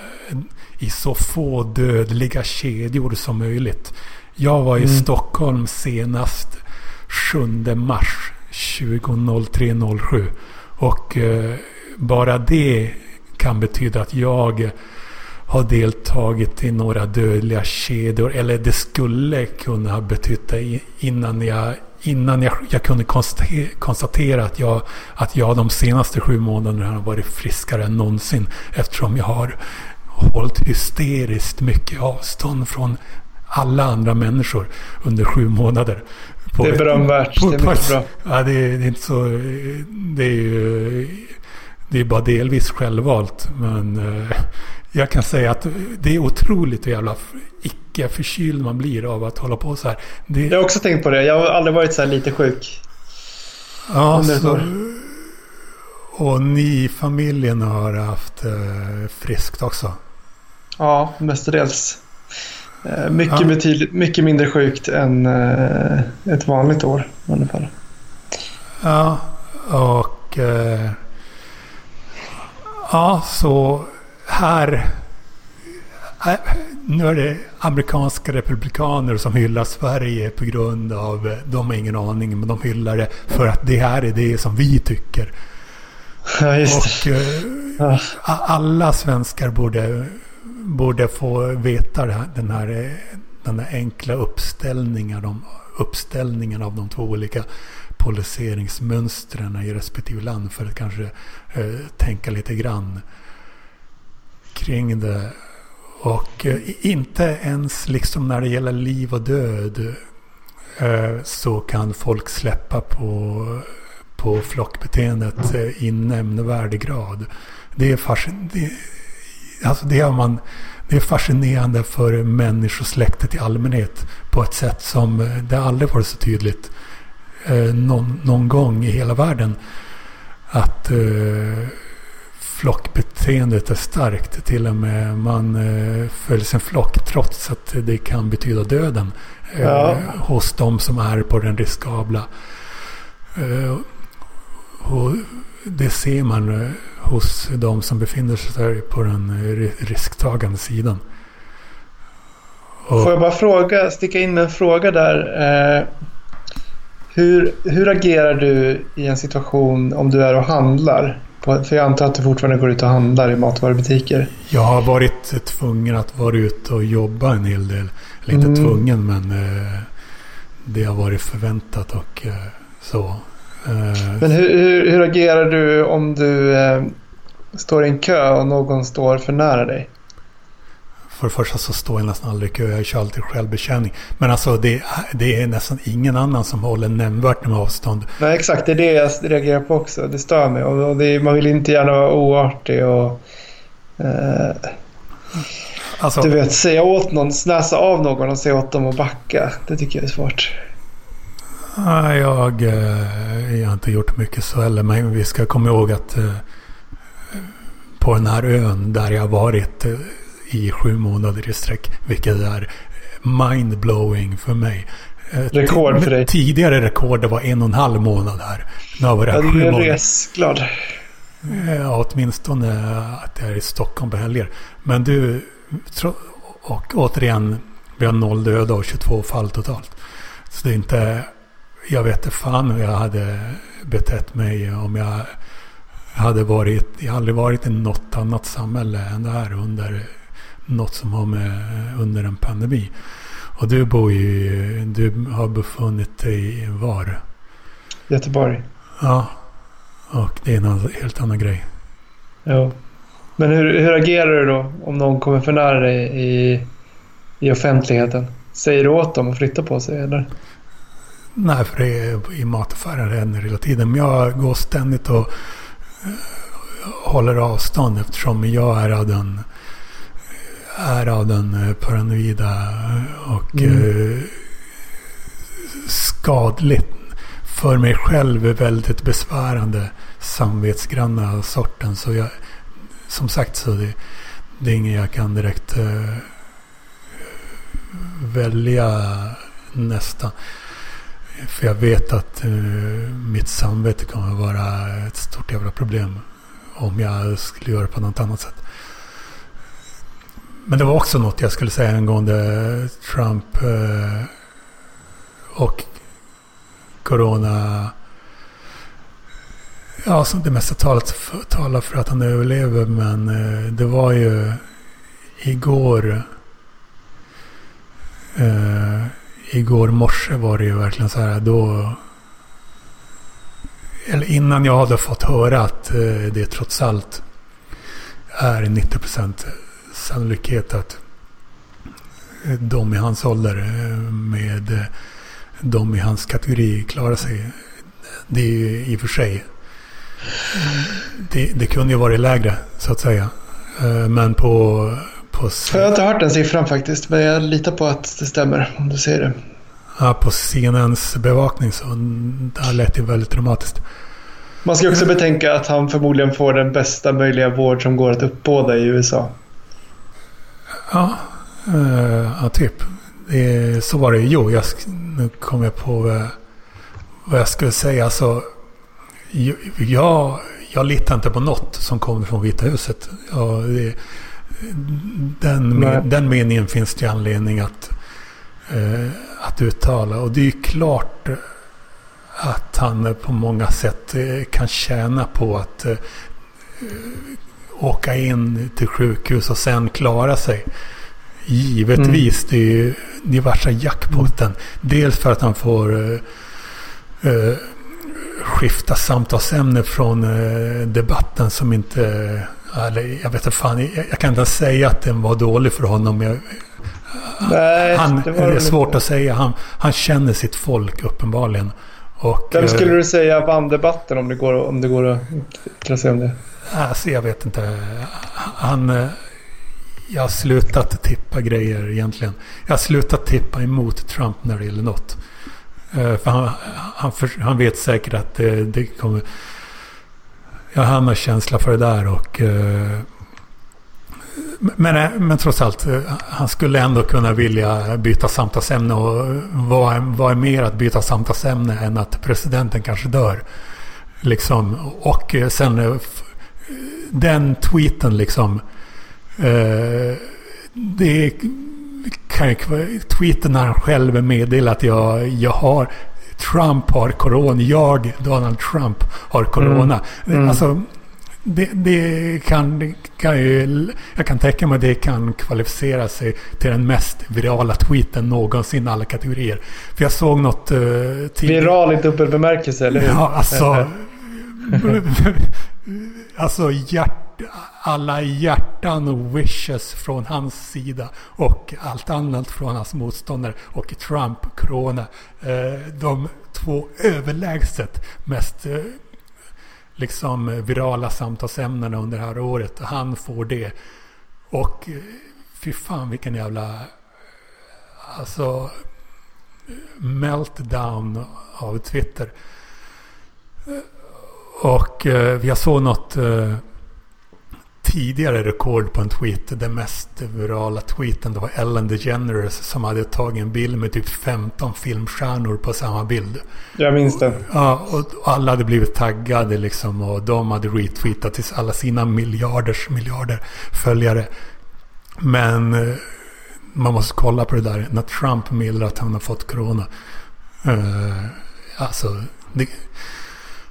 i så få dödliga kedjor som möjligt. Jag var i mm. Stockholm senast 7 mars 20.03.07. Och eh, bara det kan betyda att jag har deltagit i några dödliga kedjor. Eller det skulle kunna ha betytt det innan jag, innan jag, jag kunde konstatera, att, jag, att jag de senaste sju månaderna har varit friskare än någonsin. Eftersom jag har hållit hysteriskt mycket avstånd från alla andra människor under sju månader. det är berömvärt. det är mycket bra. Ja, det är, det är inte så... Det är ju... Det är bara delvis självvalt. Men eh, jag kan säga att det är otroligt hur jävla icke förkyld man blir av att hålla på så här. Det... Jag har också tänkt på det. Jag har aldrig varit så här lite sjuk. Ja, så, och ni i familjen har haft eh, friskt också? Ja, mestadels. Eh, mycket, ja. betydligt, mycket mindre sjukt än eh, ett vanligt år fall. Ja, och... Eh, ja, så här... Nu är det amerikanska republikaner som hyllar Sverige på grund av... De har ingen aning, men de hyllar det för att det här är det som vi tycker. Ja, just och ja. alla svenskar borde borde få veta den här, den här enkla uppställningen, de, uppställningen av de två olika poliseringsmönstren i respektive land för att kanske eh, tänka lite grann kring det. Och eh, inte ens liksom när det gäller liv och död eh, så kan folk släppa på, på flockbeteendet eh, i nämnvärd grad. Det är fascinerande Alltså det, har man, det är fascinerande för människosläktet i allmänhet på ett sätt som eh, det aldrig varit så tydligt eh, någon, någon gång i hela världen. Att eh, flockbeteendet är starkt. Till och med man eh, följer sin flock trots att det kan betyda döden. Eh, ja. Hos de som är på den riskabla. Eh, och det ser man eh, hos de som befinner sig på den eh, risktagande sidan. Och, Får jag bara fråga, sticka in en fråga där. Eh, hur, hur agerar du i en situation om du är och handlar? För jag antar att du fortfarande går ut och handlar i matvarubutiker. Jag har varit tvungen att vara ute och jobba en hel del. Eller inte mm. tvungen men det har varit förväntat och så. Eh, Men hur, hur, hur, agerar du om du eh, står i en kö och någon står för nära dig? För det första så står jag nästan aldrig i kö. Jag kör alltid självbetjäning. Men alltså det, det är nästan ingen annan som håller nämnvärt med avstånd. Nej, exakt. Det är det jag reagerar på också. Det stör mig. Och det, man vill inte gärna vara oartig och... Eh, alltså, du vet, säga åt någon, snäsa av någon och säga åt dem att backa. Det tycker jag är svårt. Jag, eh, jag har inte gjort mycket så heller. Men vi ska komma ihåg att eh, på den här ön där jag varit eh, i sju månader i sträck. Vilket är mindblowing för mig. Rekord för dig? Tidigare rekord var en och en halv månad här. Nu har jag varit ja, sju månader. resglad. Ja, åtminstone att jag är i Stockholm på helger. Men du, och återigen, vi har noll döda och 22 fall totalt. Så det är inte jag vet inte fan hur jag hade betett mig om jag hade varit... Jag har aldrig varit i något annat samhälle än det här under något som har med under en pandemi. Och du bor ju... Du har befunnit dig var? Göteborg. Ja. Och det är en helt annan grej. Ja. Men hur, hur agerar du då om någon kommer för nära dig i, i offentligheten? Säger du åt dem att flytta på sig eller? Nej, för det är, i mataffären händer hela tiden. Men jag går ständigt och uh, håller avstånd eftersom jag är av den, är av den uh, paranoida och mm. uh, skadligt för mig själv väldigt besvärande samvetsgranna sorten. Så jag, som sagt så det, det är inget jag kan direkt välja nästa. För jag vet att uh, mitt samvete kommer vara ett stort jävla problem. Om jag skulle göra på något annat sätt. Men det var också något jag skulle säga angående Trump uh, och Corona. Ja, som det mesta talat för, talar för att han överlever. Men uh, det var ju igår. Igår morse var det ju verkligen så här då... Eller innan jag hade fått höra att eh, det trots allt är 90% sannolikhet att eh, de i hans ålder eh, med de i hans kategori klarar sig. Det är ju i och för sig. Det, det kunde ju varit lägre så att säga. Men på på jag har inte hört den siffran faktiskt, men jag litar på att det stämmer om du säger det. Ja, på CNNs bevakning så det här lät ju väldigt dramatiskt. Man ska också betänka att han förmodligen får den bästa möjliga vård som går att uppbåda i USA. Ja, uh, ja typ. Så var det. Jo, jag, nu kom jag på vad jag skulle säga. Alltså, jag, jag litar inte på något som kommer från Vita huset. Ja, det, den, den meningen finns det anledning att, eh, att uttala. Och det är ju klart att han på många sätt eh, kan tjäna på att eh, åka in till sjukhus och sen klara sig. Givetvis, mm. det är ju det är värsta jackpoten. Mm. Dels för att han får uh, skifta samtalsämne från uh, debatten som inte eller, jag vet inte fan, jag, kan inte säga att den var dålig för honom. Jag, Nej, han, det, det är svårt inte. att säga. Han, han känner sitt folk uppenbarligen. Och, Vem skulle eh, du säga vann debatten om det går, om det går att sig om det? Alltså, jag vet inte. Han... Eh, jag har slutat tippa grejer egentligen. Jag har slutat tippa emot Trump när det gäller något. Eh, för han, han, han vet säkert att det, det kommer jag har en känsla för det där och... Eh, men, eh, men trots allt, eh, han skulle ändå kunna vilja byta samtalsämne och vad är, vad är mer att byta samtalsämne än att presidenten kanske dör? Liksom, och eh, sen den tweeten liksom. det kan ju tweeten när han själv meddelar att jag, jag har Trump har corona. Jag, Donald Trump, har corona. Mm. Mm. Alltså, det, det, kan, det kan ju, jag kan tänka mig att det kan kvalificera sig till den mest virala tweeten någonsin alla kategorier. För jag såg något... Uh, Viral i dubbel bemärkelse, eller hur? Ja, alltså... alltså hjärt alla hjärtan och wishes från hans sida och allt annat från hans motståndare och Trump, Corona. Eh, de två överlägset mest eh, liksom virala samtalsämnena under det här året. Han får det. Och eh, fy fan vilken jävla... Alltså... Meltdown av Twitter. Och eh, jag såg något eh, tidigare rekord på en tweet. Den mest virala tweeten. Det var Ellen DeGeneres som hade tagit en bild med typ 15 filmstjärnor på samma bild. Jag minns det. Ja, och alla hade blivit taggade liksom. Och de hade retweetat till alla sina miljarders miljarder följare. Men eh, man måste kolla på det där. När Trump meddelar att han har fått corona. Uh, alltså, det,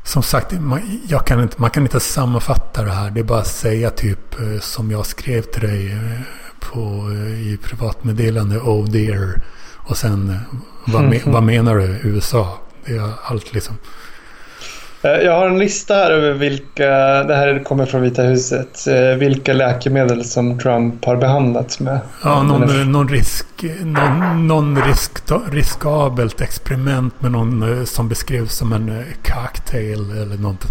som sagt, man, jag kan inte, man kan inte sammanfatta det här. Det är bara att säga typ eh, som jag skrev till dig eh, på, i privatmeddelande. Oh dear. Och sen vad, me, vad menar du USA? Det är allt liksom. Eh, jag har en lista här över vilka, det här kommer från Vita huset, eh, vilka läkemedel som Trump har behandlats med. Ja, någon, någon, risk, någon, någon risk, riskabelt experiment med någon eh, som beskrevs som en cocktail eller något.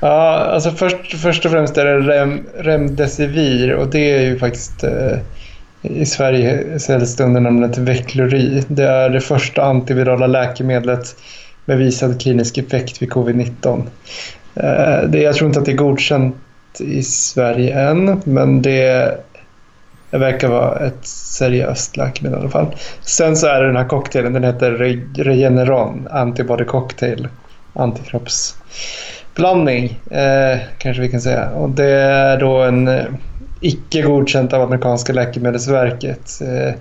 Ja, alltså först, först och främst är det Rem, Remdesivir och det är ju faktiskt eh, i Sverige säljs det under namnet Veklury. Det är det första antivirala läkemedlet Bevisad klinisk effekt vid covid-19. Eh, det, jag tror inte att det är godkänt i Sverige än, men det, det verkar vara ett seriöst läkemedel i alla fall. Sen så är det den här cocktailen, den heter Regeneron Antibody Cocktail, antikroppsblandning eh, kanske vi kan säga. Och det är då en eh, icke godkänt av amerikanska läkemedelsverket. Eh,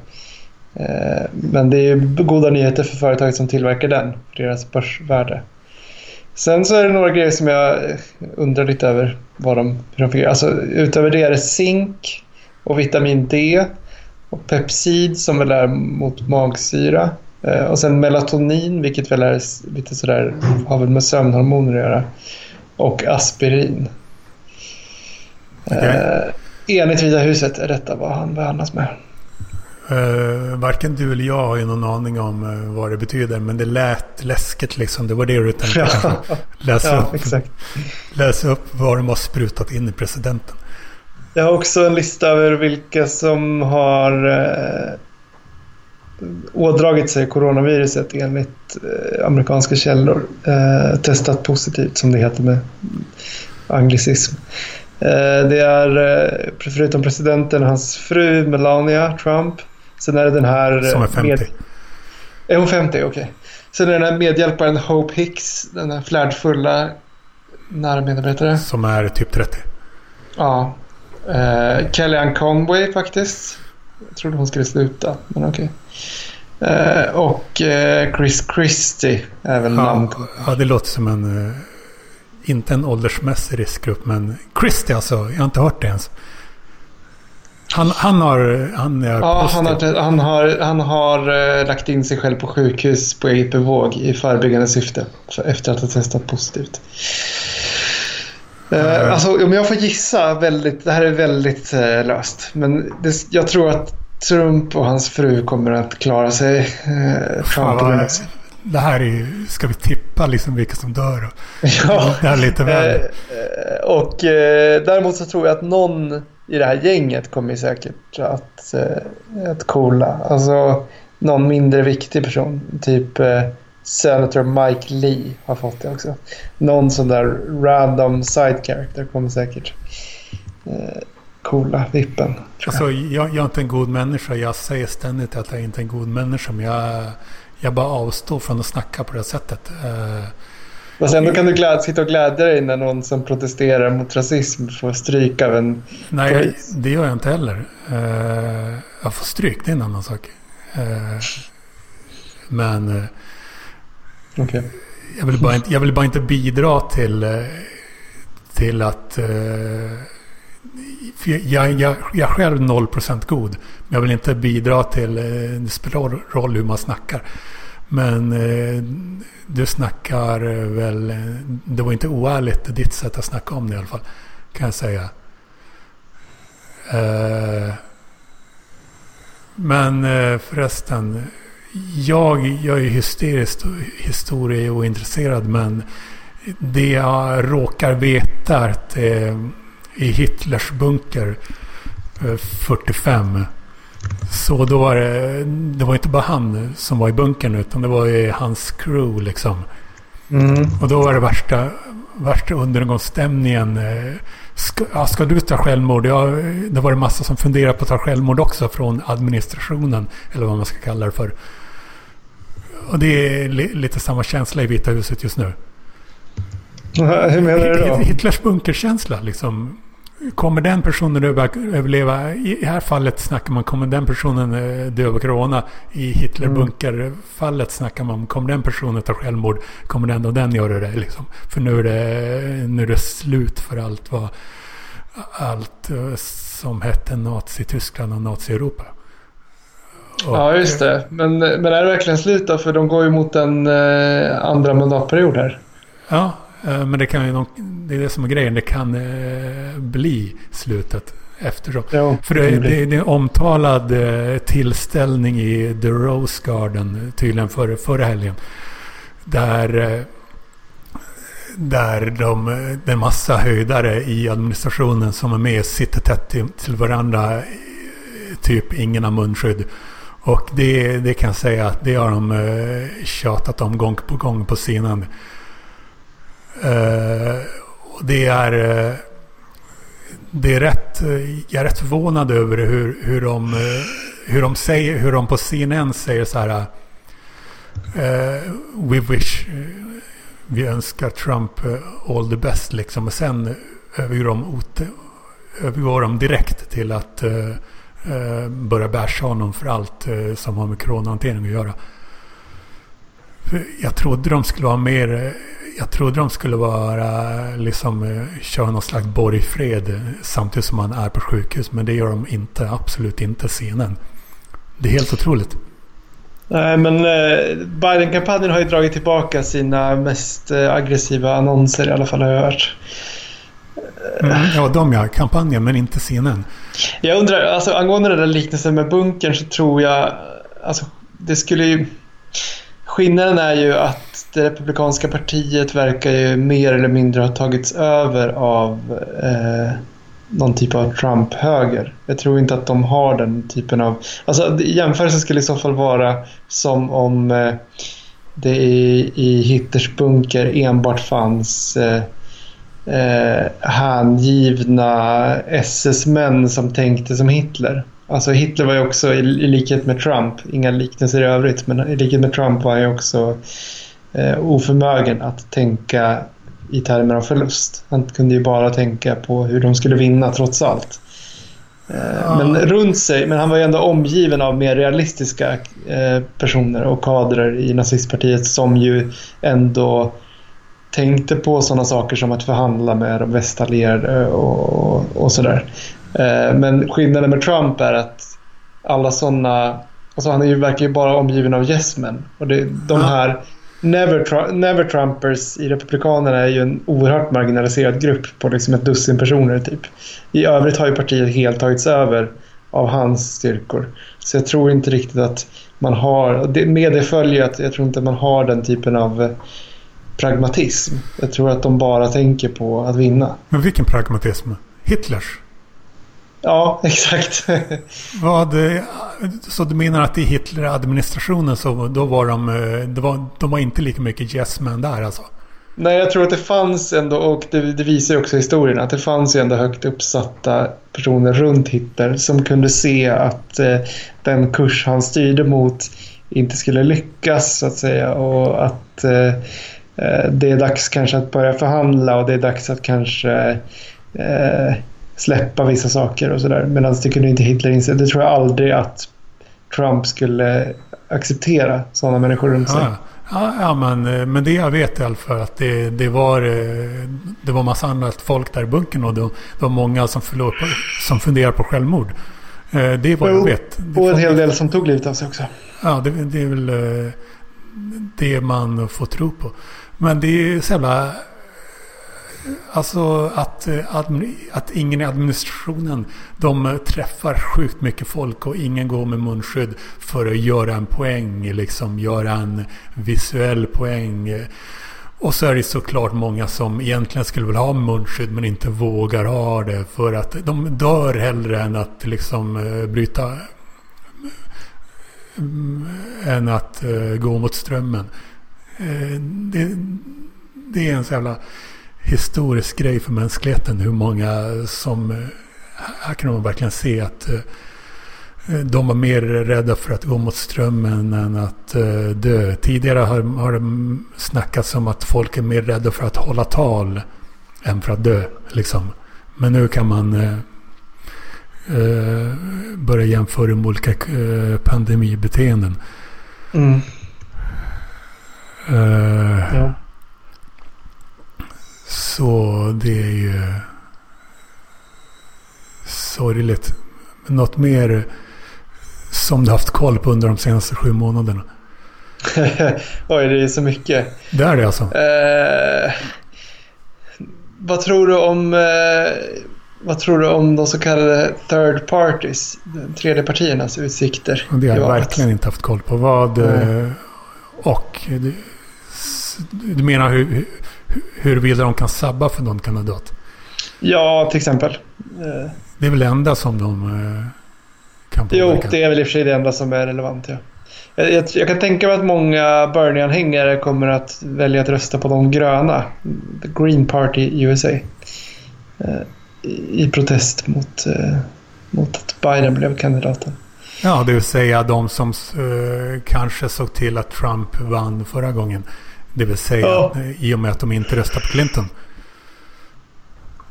men det är goda nyheter för företaget som tillverkar den, för deras börsvärde. Sen så är det några grejer som jag undrar lite över vad de, hur de fick. Alltså, utöver det är det zink och vitamin D och pepsid som väl är mot magsyra. Eh, och sen melatonin, vilket väl är lite sådär, har väl med sömnhormoner att göra. Och aspirin. Okay. Eh, enligt Vita huset är detta vad han behandlas med. Uh, varken du eller jag har ju någon aning om uh, vad det betyder. Men det lät läskigt liksom. Det var det du tänkte ja. Läsa, ja, upp, exakt. läsa upp vad de har sprutat in i presidenten. Jag har också en lista över vilka som har uh, ådragit sig coronaviruset enligt uh, amerikanska källor. Uh, testat positivt som det heter med anglicism. Det är förutom presidenten hans fru Melania Trump Sen är det den här... Som är 50. Med... Är hon 50? Okej. Okay. Sen är det den här medhjälparen Hope Hicks. Den här flärdfulla nära medarbetare. Som är typ 30. Ja. Uh, Kellyanne Conway faktiskt. Jag trodde hon skulle sluta, men okej. Okay. Eh, och uh, Chris Christie är väl ja, namn. Ja, det låter som en... Uh, inte en åldersmässig riskgrupp, men Christie alltså. Jag har inte hört det ens. Han, han har... Han, är ja, han har, han har, han har uh, lagt in sig själv på sjukhus på eget bevåg i förebyggande syfte. Efter att ha testat positivt. Uh. Alltså, om jag får gissa, väldigt, det här är väldigt uh, löst. Men det, jag tror att Trump och hans fru kommer att klara sig. Uh, Fan, det här är ska vi tippa liksom vilka som dör? Ja. Det är lite väl. och däremot så tror jag att någon i det här gänget kommer säkert att, eh, att coola. Alltså någon mindre viktig person. Typ eh, Senator Mike Lee har fått det också. Någon sån där random side character kommer säkert eh, coola vippen. Alltså, jag, jag är inte en god människa. Jag säger ständigt att jag inte är en god människa. Men jag, jag bara avstår från att snacka på det sättet. Eh, Fast ändå kan du gläd, sitta och glädja dig när någon som protesterar mot rasism får stryk av en Nej, polis. det gör jag inte heller. Uh, jag får stryk, det är en annan sak. Uh, men uh, okay. jag, vill bara inte, jag vill bara inte bidra till, till att... jag, jag, jag är själv 0% god. Men jag vill inte bidra till... Det spelar roll hur man snackar. Men eh, du snackar väl... Det var inte oärligt ditt sätt att snacka om det i alla fall. Kan jag säga. Eh, men eh, förresten. Jag, jag är hysteriskt historieointresserad men det jag råkar veta är att eh, i Hitlers bunker eh, 45 så då var det, det var inte bara han som var i bunkern utan det var ju hans crew liksom. Mm. Och då var det värsta, värsta undergångsstämningen. Ska, ja, ska du ta självmord? Ja, det var det massa som funderade på att ta självmord också från administrationen. Eller vad man ska kalla det för. Och det är li, lite samma känsla i Vita huset just nu. Hur menar du då? Hitlers bunkerkänsla liksom. Kommer den personen överleva? I det här fallet snackar man kommer den personen eh, dö av corona. I Hitlerbunkerfallet snackar man kommer den personen ta självmord? Kommer den och den göra det? Liksom? För nu är det, nu är det slut för allt vad allt eh, som hette Nazi-Tyskland och Nazi-Europa. Ja, just det. Men, men är det verkligen slut då? För de går ju mot en eh, andra mandatperiod här. Ja, men det kan ju, det är det som är grejen. Det kan eh, bli slutet eftersom. Jo, För det, det, det är en omtalad eh, tillställning i The Rose Garden tydligen för, förra helgen. Där, där de, det är massa höjdare i administrationen som är med sitter tätt till, till varandra. Typ ingen har munskydd. Och det, det kan jag säga att det har de tjatat om gång på gång på scenen. Eh, det är... Eh, det är rätt... Eh, jag är rätt förvånad över hur, hur, de, hur, de säger, hur de på CNN säger så här... We wish... vi önskar Trump all the best liksom. Och sen övergår de, övergår de direkt till att börja basha honom för allt som har med coronahantering att göra. Jag trodde de skulle vara mer jag trodde de skulle vara liksom köra någon slags borgfred samtidigt som man är på sjukhus. Men det gör de inte. Absolut inte scenen. Det är helt otroligt. Nej, men eh, Biden-kampanjen har ju dragit tillbaka sina mest eh, aggressiva annonser i alla fall har jag hört. Mm, ja, de ja. Kampanjen, men inte scenen. Jag undrar, alltså angående den där liknelsen med bunkern så tror jag, alltså det skulle ju... Skillnaden är ju att det republikanska partiet verkar ju mer eller mindre ha tagits över av eh, någon typ av Trump-höger. Jag tror inte att de har den typen av... Alltså jämförelsen skulle i så fall vara som om eh, det i, i Hitlers bunker enbart fanns eh, eh, hängivna SS-män som tänkte som Hitler. Alltså Hitler var ju också, i, i likhet med Trump, inga liknelser i övrigt, men i likhet med Trump var han ju också eh, oförmögen att tänka i termer av förlust. Han kunde ju bara tänka på hur de skulle vinna trots allt. Eh. Men runt sig, men han var ju ändå omgiven av mer realistiska eh, personer och kadrer i nazistpartiet som ju ändå tänkte på sådana saker som att förhandla med de västallierade och, och, och sådär. Eh, men skillnaden med Trump är att alla sådana... Alltså han är ju, verkar ju bara omgiven av yes men. Och det, de här never, never Trumpers i Republikanerna är ju en oerhört marginaliserad grupp på liksom ett dussin personer typ. I övrigt har ju partiet helt tagits över av hans styrkor. Så jag tror inte riktigt att man har... Med det följer att jag tror inte man har den typen av eh, pragmatism. Jag tror att de bara tänker på att vinna. Men vilken pragmatism? Hitlers? Ja, exakt. Vad, så du menar att i Hitler-administrationen så då var de, eh, det var, de var inte lika mycket yes men där alltså? Nej, jag tror att det fanns ändå, och det, det visar ju också historien, att det fanns ju ändå högt uppsatta personer runt Hitler som kunde se att eh, den kurs han styrde mot inte skulle lyckas så att säga och att eh, eh det är dags kanske att börja förhandla och det är dags att kanske eh, släppa vissa saker och sådär. Medan det kunde inte Hitler inse. Det tror jag aldrig att Trump skulle acceptera sådana människor runt sig. Ja, ja, men, eh, men det jag vet i alla fall att det, det var eh, det var massa annat folk där i bunkern och det, det var många som, förlor, som funderar på självmord. Eh, det är vad jag vet. och en hel del som tog livet av sig också. Ja, det, det är väl det man får tro på. Men det är så jävla Alltså att, eh, att ingen i administrationen de eh, träffar sjukt mycket folk och ingen går med munskydd för att göra en poäng. Liksom göra en visuell poäng. Och så är det såklart många som egentligen skulle vilja ha munskydd men inte vågar ha det. För att de dör hellre än att liksom eh, bryta... Än att gå mot strömmen. Det, det är en så jävla historisk grej för mänskligheten. Hur många som... Här kan man verkligen se att eh, de var mer rädda för att gå mot strömmen än att eh, dö. Tidigare har, har det snackats om att folk är mer rädda för att hålla tal än för att dö. Liksom. Men nu kan man eh, eh börja jämföra med olika eh, pandemibeteenden. Mm. Eh, ja. Så det är ju sorgligt. Något mer som du haft koll på under de senaste sju månaderna? Oj, det är så mycket. Det är det alltså? Eh, vad tror du om eh, vad tror du om de så kallade third parties, tredje partiernas utsikter? Det har jag verkligen inte haft koll på. Vad... Mm. Och du, du menar hur, huruvida de kan sabba för någon kandidat? Ja, till exempel. Det är väl det enda som de eh, kan påverka? Jo, det är väl i och för sig det enda som är relevant, ja. Jag, jag, jag kan tänka mig att många Bernie-anhängare kommer att välja att rösta på de gröna, The Green Party USA, eh, i protest mot, eh, mot att Biden blev kandidaten. Ja, det vill säga de som kanske såg till att Trump vann förra gången. Det vill säga ja. i och med att de inte röstar på Clinton.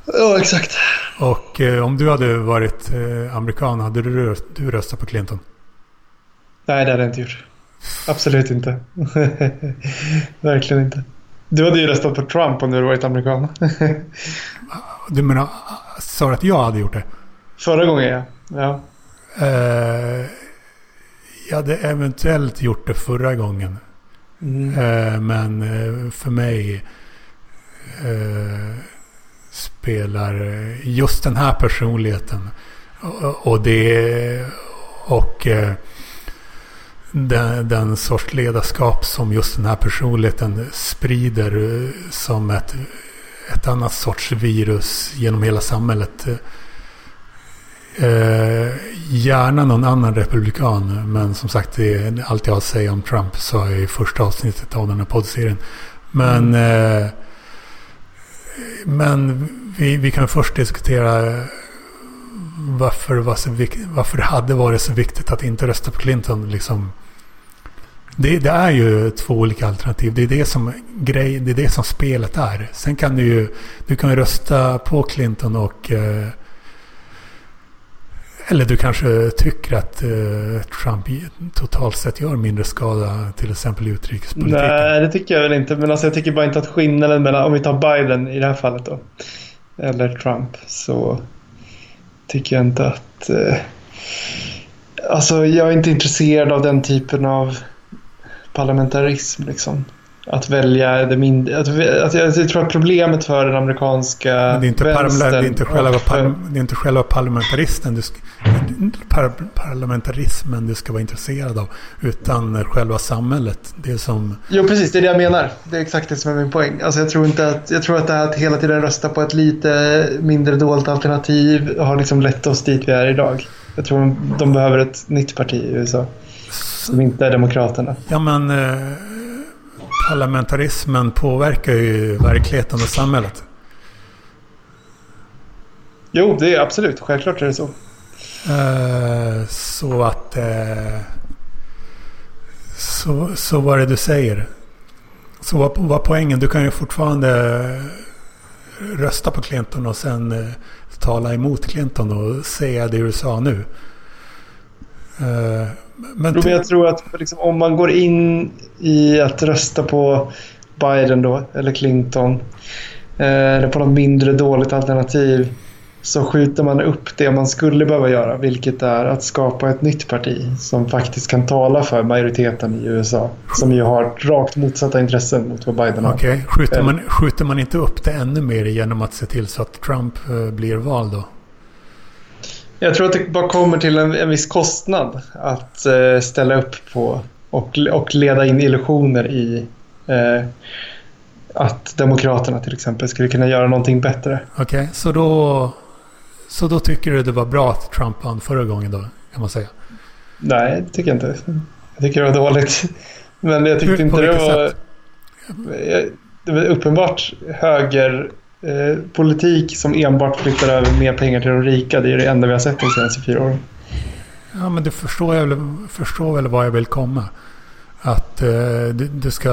Ja, exakt. Och eh, om du hade varit eh, amerikan, hade du, röst, du röstat på Clinton? Nej, det hade jag inte gjort. Absolut inte. Verkligen inte. Du hade ju röstat på Trump om du hade varit amerikan. du menar, sa du att jag hade gjort det? Förra gången ja. ja. Eh, jag hade eventuellt gjort det förra gången. Mm. Eh, men eh, för mig eh, spelar just den här personligheten och, det och den, den sorts ledarskap som just den här personligheten sprider som ett, ett annat sorts virus genom hela samhället Eh, gärna någon annan republikan. Men som sagt, det är allt jag har att säga om Trump sa jag i första avsnittet av den här poddserien. Men, mm. eh, men vi, vi kan först diskutera varför, varför det hade varit så viktigt att inte rösta på Clinton. Liksom. Det, det, är ju två olika alternativ. Det är det som, grej, det är det som spelet är. Sen kan du ju du kan rösta på Clinton och eh, eller du kanske tycker att eh, Trump totalt sett gör mindre skada till exempel i utrikespolitiken? Nej, det tycker jag väl inte. Men alltså, jag tycker bara inte att skillnaden mellan, om vi tar Biden i det här fallet då, eller Trump, så tycker jag inte att... Eh, alltså, jag är inte intresserad av den typen av parlamentarism liksom att välja det mindre. Att, att, jag tror att problemet för den amerikanska Men det är inte, vänstern, det är inte själva, par, det är inte själva parlamentarismen du, par, parlamentarismen du ska vara intresserad av. Utan själva samhället. Det som... Jo, precis. Det är det jag menar. Det är exakt det som är min poäng. Alltså, jag, tror inte att, jag tror att det här att hela tiden rösta på ett lite mindre dåligt alternativ har liksom lett oss dit vi är idag. Jag tror de behöver ett nytt parti i USA. Som inte är Demokraterna. Ja, men... Eh parlamentarismen påverkar ju verkligheten och samhället. Jo, det är absolut. Självklart är det så. Uh, så att... Uh, så, så vad är det du säger? Så vad var poängen? Du kan ju fortfarande rösta på Clinton och sen uh, tala emot Clinton och säga det du sa nu. Men jag tror att liksom, om man går in i att rösta på Biden då, eller Clinton, eh, eller på något mindre dåligt alternativ, så skjuter man upp det man skulle behöva göra, vilket är att skapa ett nytt parti som faktiskt kan tala för majoriteten i USA, som ju har rakt motsatta intressen mot vad Biden har. Okej, okay. skjuter, man, skjuter man inte upp det ännu mer genom att se till så att Trump uh, blir vald då? Jag tror att det bara kommer till en, en viss kostnad att uh, ställa upp på och, och leda in illusioner i uh, att Demokraterna till exempel skulle kunna göra någonting bättre. Okej, okay, så då så då tycker du det var bra att Trump vann förra gången då, kan man säga? Nej, det tycker jag inte. Jag tycker det var dåligt. Men jag tyckte Hur, inte det var... Det var uppenbart höger eh, politik som enbart flyttar över mer pengar till de rika. Det är det enda vi har sett de senaste fyra åren. Ja, men du förstår, jag, förstår väl vad jag vill komma. Att eh, det, det, ska...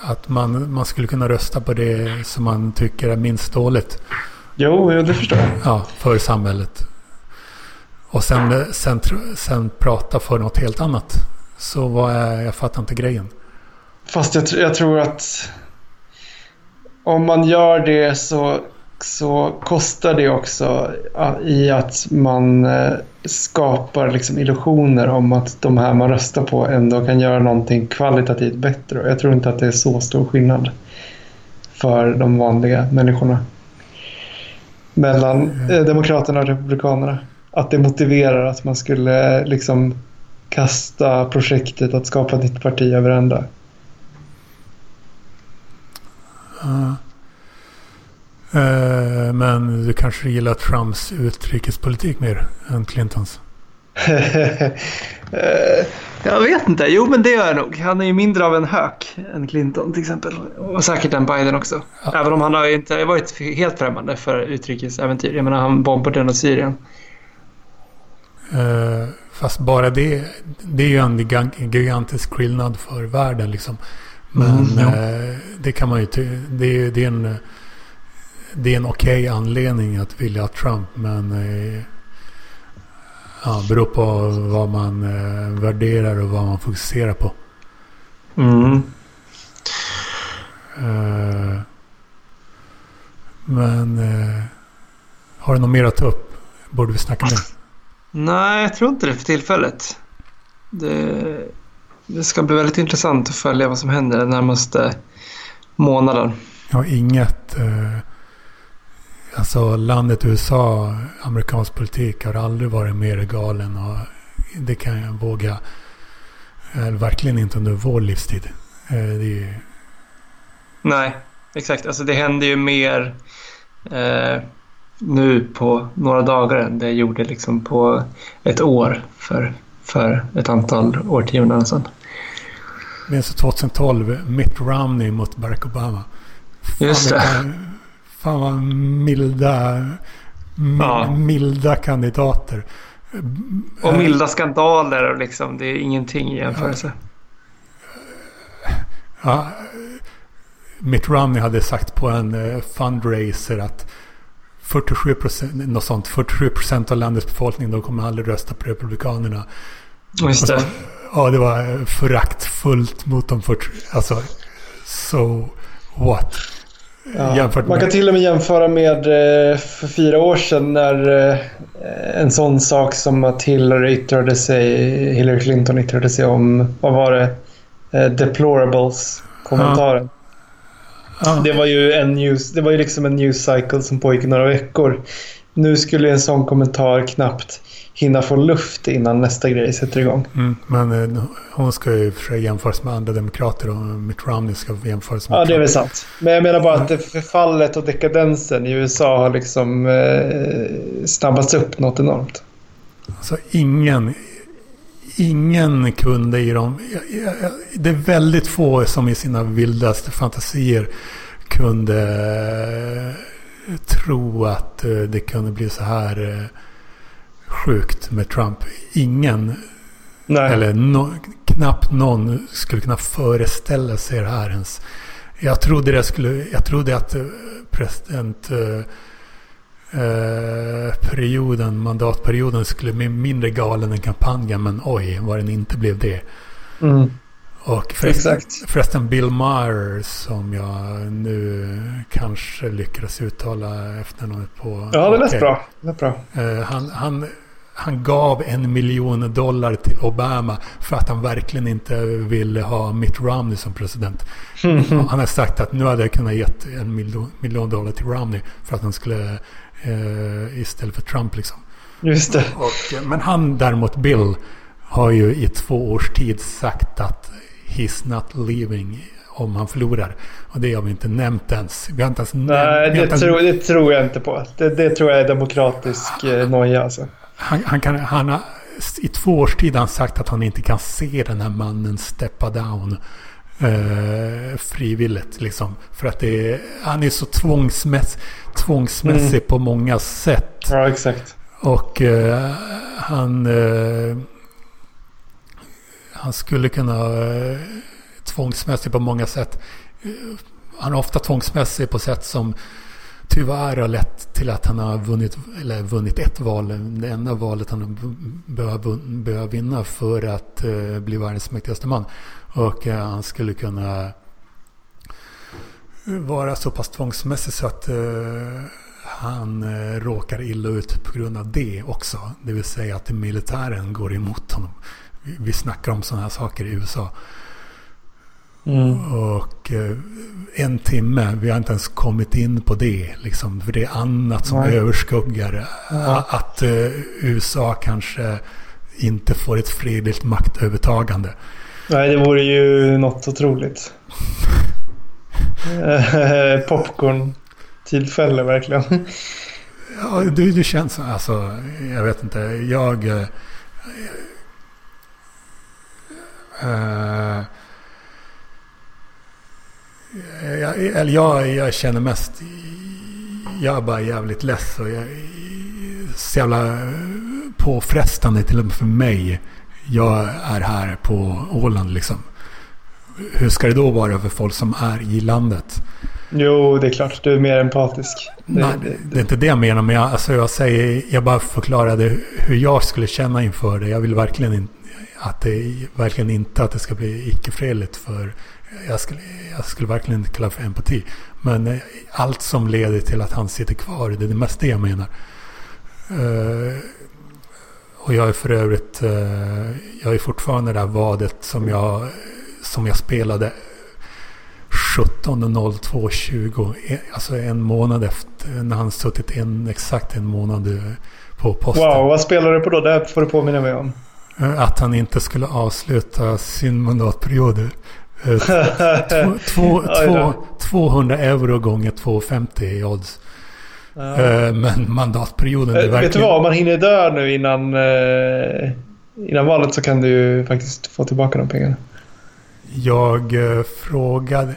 Att man, man skulle kunna rösta på det som man tycker är minst dåligt. Jo, det förstår jag. Ja, för samhället. Och sen, sen, sen prata för något helt annat. Så vad är, jag fattar inte grejen. Fast jag, jag tror att om man gör det så, så kostar det också i att man eh, skapar liksom illusioner om att de här man röstar på ändå kan göra någonting kvalitativt bättre. Jag tror inte att det är så stor skillnad för de vanliga människorna mellan eh, Demokraterna och Republikanerna. Att det motiverar att man skulle eh, liksom kasta projektet att skapa ett nytt parti över ända. Uh, uh, men du kanske gillar Trumps utrikespolitik mer än Clintons? Eh, jag vet inte. Jo, men det gör jag nog. Han är ju mindre av en hök än Clinton till exempel. Och säkert än Biden också. Ja. Även om han har inte varit helt främmande för utrikesäventyr. Jag menar, han bombade nog Syrien. Uh, fast bara det, det är ju en gigantisk skillnad för världen liksom. Men mm, uh, det kan man ju det, det är en, det är en okej okay anledning att vilja Trump. Men uh, Ja, beror på vad man eh, värderar och vad man fokuserar på. Mm. Eh, men eh, har du något mer att ta upp? Borde vi snacka mer? Nej, jag tror inte det för tillfället. Det, det ska bli väldigt intressant att följa vad som händer den närmaste månaden. Har inget... Eh, Alltså landet USA, amerikansk politik har aldrig varit mer galen och det kan jag våga. Eh, verkligen inte under vår livstid. Eh, ju... Nej, exakt. Alltså det händer ju mer eh, nu på några dagar än det gjorde liksom på ett år för, för ett antal årtionden sedan. Minns 2012, Mitt Romney mot Barack Obama. Just det. Fan vad milda, ja. milda kandidater. Och milda skandaler och liksom. Det är ingenting i jämförelse. Ja. Mitt Romney hade sagt på en uh, fundraiser att 47 procent, något sånt, 47 procent av landets befolkning de kommer aldrig rösta på Republikanerna. Just det. Så, ja, det var föraktfullt mot de 40, alltså, so what? Ja, man kan till och med jämföra med eh, för fyra år sedan när eh, en sån sak som att Hillary, yttrade sig, Hillary Clinton yttrade sig om, vad var det, eh, deplorables-kommentaren. Ja. Det var ju en news, det var ju liksom en news cycle som pågick i några veckor. Nu skulle en sån kommentar knappt hinna få luft innan nästa grej sätter igång. Mm, men eh, hon ska ju för sig jämföras med andra demokrater och Mitt Romney ska jämföras med Ja, det är väl sant. Men jag menar bara att förfallet och dekadensen i USA har liksom eh, snabbats upp något enormt. Alltså ingen, ingen kunde i dem... Det är väldigt få som i sina vildaste fantasier kunde eh, tro att eh, det kunde bli så här eh, sjukt med Trump. Ingen, Nej. eller no, knappt någon skulle kunna föreställa sig det här ens. Jag trodde, det skulle, jag trodde att eh, eh, mandatperioden skulle bli mindre galen än kampanjen. Men oj, vad den inte blev det. Mm. Och förresten, förresten Bill Maher som jag nu kanske lyckades uttala efternamnet på. Ja, det lät okay. bra. Det lät bra. Uh, han, han, han gav en miljon dollar till Obama för att han verkligen inte ville ha Mitt Romney som president. Mm. Han har sagt att nu hade jag kunnat ge en miljon dollar till Romney för att han skulle uh, istället för Trump liksom. Just det. Och, men han däremot, Bill, har ju i två års tid sagt att he's not leaving om han förlorar. Och det har vi inte nämnt ens. Vi har inte ens Nej, det, ens... Tror, det tror jag inte på. Det, det tror jag är demokratisk eh, noja alltså. Han, han, kan, han har i två års tid har han sagt att han inte kan se den här mannen steppa down. Eh, frivilligt liksom. För att det är, han är så tvångsmäss, tvångsmässig mm. på många sätt. Ja, exakt. Och eh, han... Eh, han skulle kunna eh, tvångsmässig på många sätt. Han är ofta tvångsmässig på sätt som tyvärr har lett till att han har vunnit, eller vunnit ett val. Det enda valet han behöver vinna för att uh, bli världens mäktigaste man. Och uh, han skulle kunna vara så pass tvångsmässig så att uh, han råkar illa ut på grund av det också. Det vill säga att militären går emot honom vi snackar om sådana här saker i USA. Mm. Och eh, en timme, vi har inte ens kommit in på det. Liksom, för det är annat som Nej. överskuggar. Ja. Att USA kanske inte får ett fredligt maktövertagande. Nej, det vore ju något otroligt. Eh, Popcorn-tillfälle verkligen. ja, det, det känns alltså, jag vet inte. Jag... Uh, jag, eller jag, jag känner mest... Jag är bara jävligt less och jag så jävla påfrestande till och med för mig. Jag är här på Åland liksom. Hur ska det då vara för folk som är i landet? Jo, det är klart. Du är mer empatisk. Nej, det, det, är inte det jag menar. Men jag, alltså jag, säger, jag bara förklarade hur jag skulle känna inför det. Jag vill verkligen inte att det verkligen inte att det ska bli icke-fredligt för jag skulle, jag skulle verkligen inte kalla det för empati. Men eh, allt som leder till att han sitter kvar, det är det mest det jag menar. Uh, och jag är för övrigt, uh, jag är fortfarande det där vadet som jag, som jag spelade 17.02.20. Alltså en månad efter, när han suttit en, exakt en månad på posten. Wow, vad spelar du på då? Det får du påminna mig om. Eh, att han inte skulle avsluta sin mandatperiod. Eh, två, två, 200 euro gånger 2,50 i odds. Ja. Eh, men mandatperioden är verkligen... Vet du vad? Om man hinner dö nu innan, innan valet så kan du ju faktiskt få tillbaka de pengarna. Jag frågade...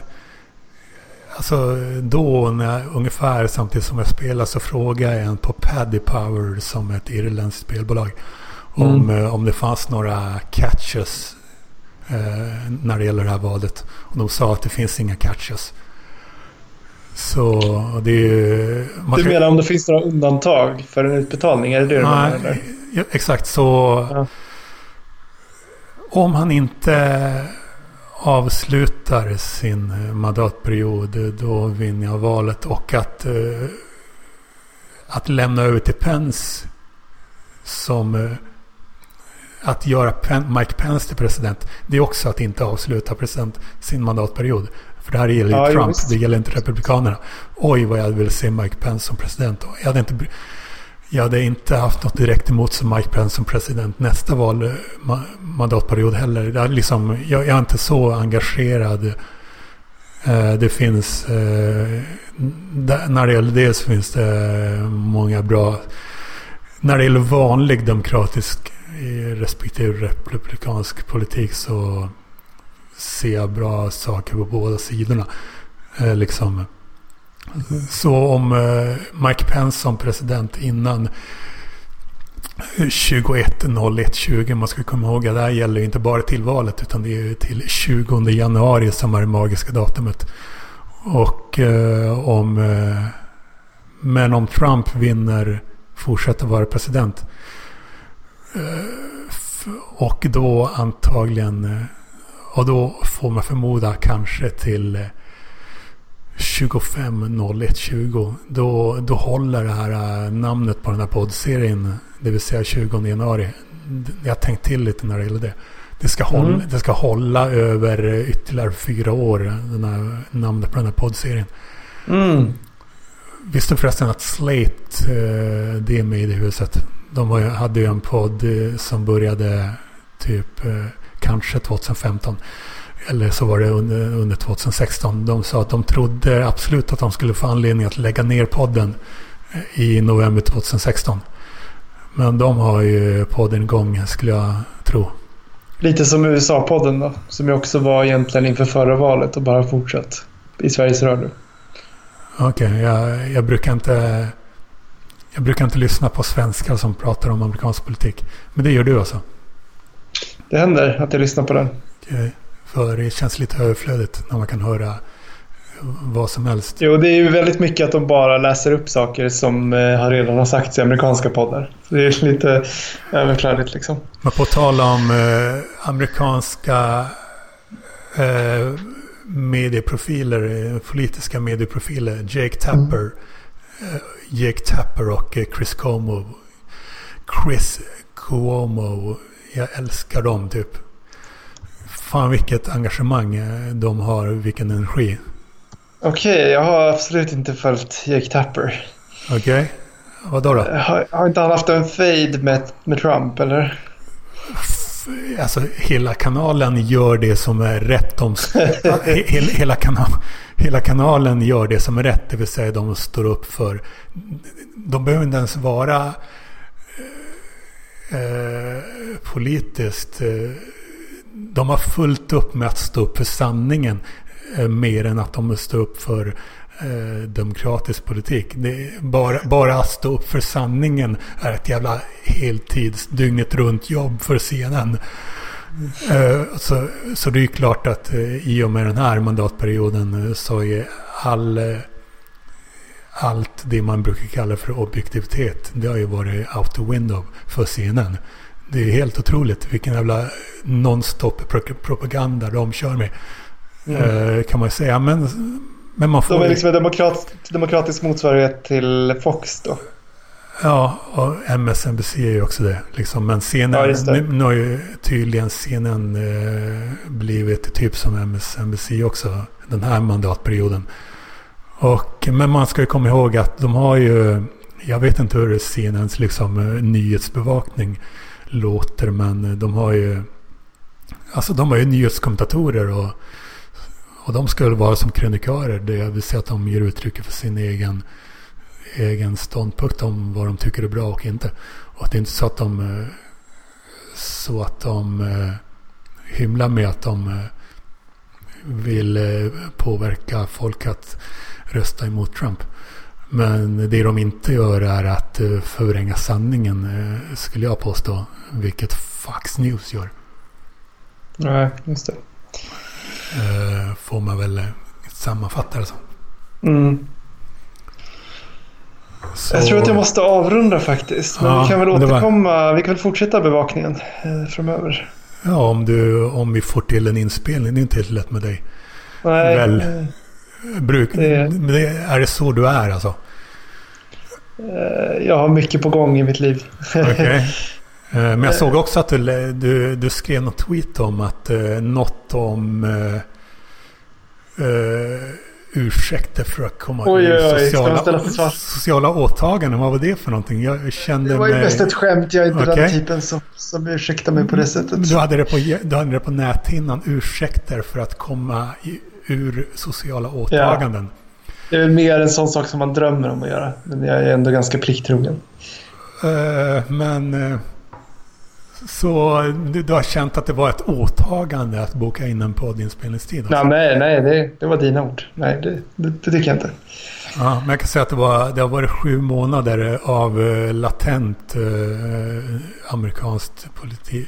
Alltså då, när, ungefär samtidigt som jag spelade så frågade jag en på Paddy Power som är ett irländskt spelbolag. Om, mm. om det fanns några catches eh, när det gäller det här valet. Och de sa att det finns inga catches. Så det är ju... du menar om det finns några undantag för en utbetalning? Är det det du menar? Eller? Ja, exakt så. Ja. Om han inte avslutar sin mandatperiod då vinner jag valet. Och att, eh, att lämna över till Pence som eh, att göra Mike Pence till president, det är också att inte avsluta president sin mandatperiod. För det här gäller ju ja, Trump, det gäller inte Republikanerna. Oj, vad jag vill se Mike Pence som president. Jag hade inte, jag hade inte haft något direkt emot som Mike Pence som president nästa val, eh, mandatperiod heller. Det är liksom, jag, jag är inte så engagerad. Eh, det finns, eh, när det gäller det så finns det många bra, när det gäller vanlig demokratisk i respektive republikansk politik så ser jag bra saker på båda sidorna. Eh, liksom. Så om eh, Mike Pence som president innan 21.01.20. Man ska komma ihåg att det här gäller inte bara till valet utan det är till 20 januari som är det magiska datumet. Och eh, om... Eh, men om Trump vinner, fortsätter vara president eh, och då antagligen eh, och då får man förmoda kanske till 25.01.20. Då, då håller det här äh, namnet på den här poddserien. Det vill säga 20 januari. Jag har tänkt till lite när det gäller det. Det ska, hålla, mm. det ska hålla över ytterligare fyra år. Den här, namnet på den här poddserien. Mm. Visste du förresten att Slate, det är med i det huset. De hade ju en podd som började typ kanske 2015. Eller så var det under, under 2016. De sa att de trodde absolut att de skulle få anledning att lägga ner podden eh, i november 2016. Men de har ju podden igång skulle jag tro. Lite som USA-podden då. Som ju också var egentligen inför förra valet och bara fortsatt i Sveriges Radio. Okej, okay, jag, jag, brukar inte... Jag brukar inte lyssna på svenskar som pratar om amerikansk politik. Men det gör du alltså? Det händer att jag lyssnar på den. För det känns lite överflödigt när man kan höra vad som helst. Jo, det är ju väldigt mycket att de bara läser upp saker som eh, har redan har sagts i amerikanska poddar. Så det är lite överflödigt liksom. Men på tal om eh, amerikanska eh, medieprofiler, eh, politiska medieprofiler. Jake Tapper. Mm. Eh, Jake Tapper och Chris Cuomo. Chris Cuomo. Jag älskar dem typ. Fan vilket engagemang de har, vilken energi. Okej, okay, jag har absolut inte följt Jake Tapper. Okej, okay. vad då? då? Har, har inte han haft en fade med, med Trump eller? Alltså hela kanalen gör det som är rätt. De, hela, hela, kanal, hela kanalen gör det som är rätt. Det vill säga de står upp för... De behöver inte ens vara eh, politiskt eh, de har fullt upp med att stå upp för sanningen eh, mer än att de står upp för eh, demokratisk politik. bara, bara att stå upp för sanningen är ett jävla heltids dygnet runt jobb för CNN. Eh, så, så det är ju klart att eh, i och med den här mandatperioden så är all, allt det man brukar kalla för objektivitet, det har ju varit out the window för CNN. Det är helt otroligt vilken jävla nonstop propaganda de kör med. Mm. kan man säga. Men, men man får... De är liksom en demokrat, demokratisk motsvarighet till Fox då? Ja, och MSNBC är ju också det. Liksom. Men CNN, ja, nu, nu har ju tydligen CNN eh, blivit typ som MSNBC också den här mandatperioden. Och, men man ska ju komma ihåg att de har ju, jag vet inte hur CNNs liksom, eh, nyhetsbevakning låter. Men de har ju Alltså de har ju nyhetskommentatorer och, och de skulle vara som krönikörer. Det vill säga att de ger uttryck för sin egen, egen ståndpunkt om vad de tycker är bra och inte. Och det är inte så att de eh, så att de eh, hymlar med att de vill påverka folk att rösta emot Trump. Men det de inte gör är att förvränga sanningen, skulle jag påstå. Vilket Fox News gör. Nej, just det. Uh, får man väl sammanfatta det som. Mm. Så... Jag tror att jag måste avrunda faktiskt. Men ja, vi kan väl återkomma. Var... Vi kan väl fortsätta bevakningen eh, framöver. Ja, om, du, om vi får till en inspelning. Det är inte helt lätt med dig. Nej. Väl, bruk, det... är det så du är alltså? Eh, jag har mycket på gång i mitt liv. Okay. Eh, men jag såg också att du, du, du skrev något tweet om att något om uh, uh, ursäkter för att komma oj, ur sociala, sociala åtaganden. Vad var det för någonting? Jag kände det var ju mig... mest ett skämt. Jag är inte okay. den typen som, som ursäktar mig på det sättet. Du hade det på, du hade det på näthinnan. Ursäkter för att komma i, ur sociala åtaganden. Ja. Det är mer en sån sak som man drömmer om att göra. Men jag är ändå ganska plikttrogen. men... Så du, du, har känt att det var ett åtagande att boka in en poddinspelningstid? Alltså. Nej, nej, det, det var dina ord. Nej, det, det, det, tycker jag inte. Ja, men jag kan säga att det, var, det har varit sju månader av uh, latent uh, amerikanskt politi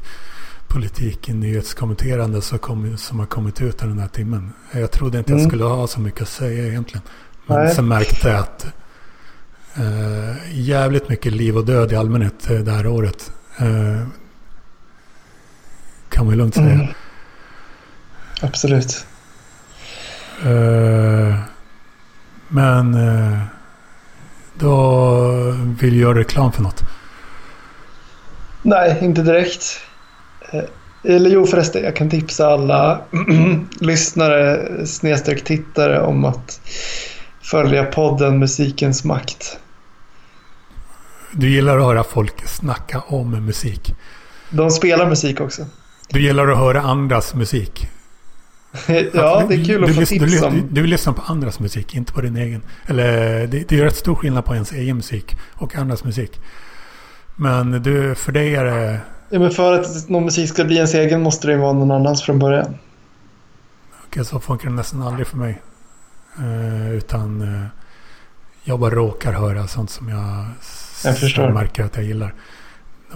politik, nyhetskommenterande som, kom, som har kommit ut den här timmen. Jag trodde inte mm. jag skulle ha så mycket att säga egentligen. Men nej. sen märkte jag att uh, jävligt mycket liv och död i allmänhet det här året. Kan man lugnt säga. Mm. Absolut. Eh, men eh, då vill jag reklam för något. Nej, inte direkt. Eh, Eller jo förresten, jag kan tipsa alla lyssnare snedstreck tittare om att följa podden Musikens makt. Du gillar att höra folk snacka om musik. De spelar musik också. Du gillar att höra andras musik. ja, det är kul att du, få du, tips du, om. du vill lyssna på andras musik, inte på din egen. Eller det, det är rätt stor skillnad på ens egen musik och andras musik. Men du, för dig är det... Ja, men för att någon musik ska bli ens egen måste det ju vara någon annans från början. Okej, så funkar det nästan aldrig för mig. Eh, utan eh, jag bara råkar höra sånt som jag, Jag förstår. märker att jag gillar.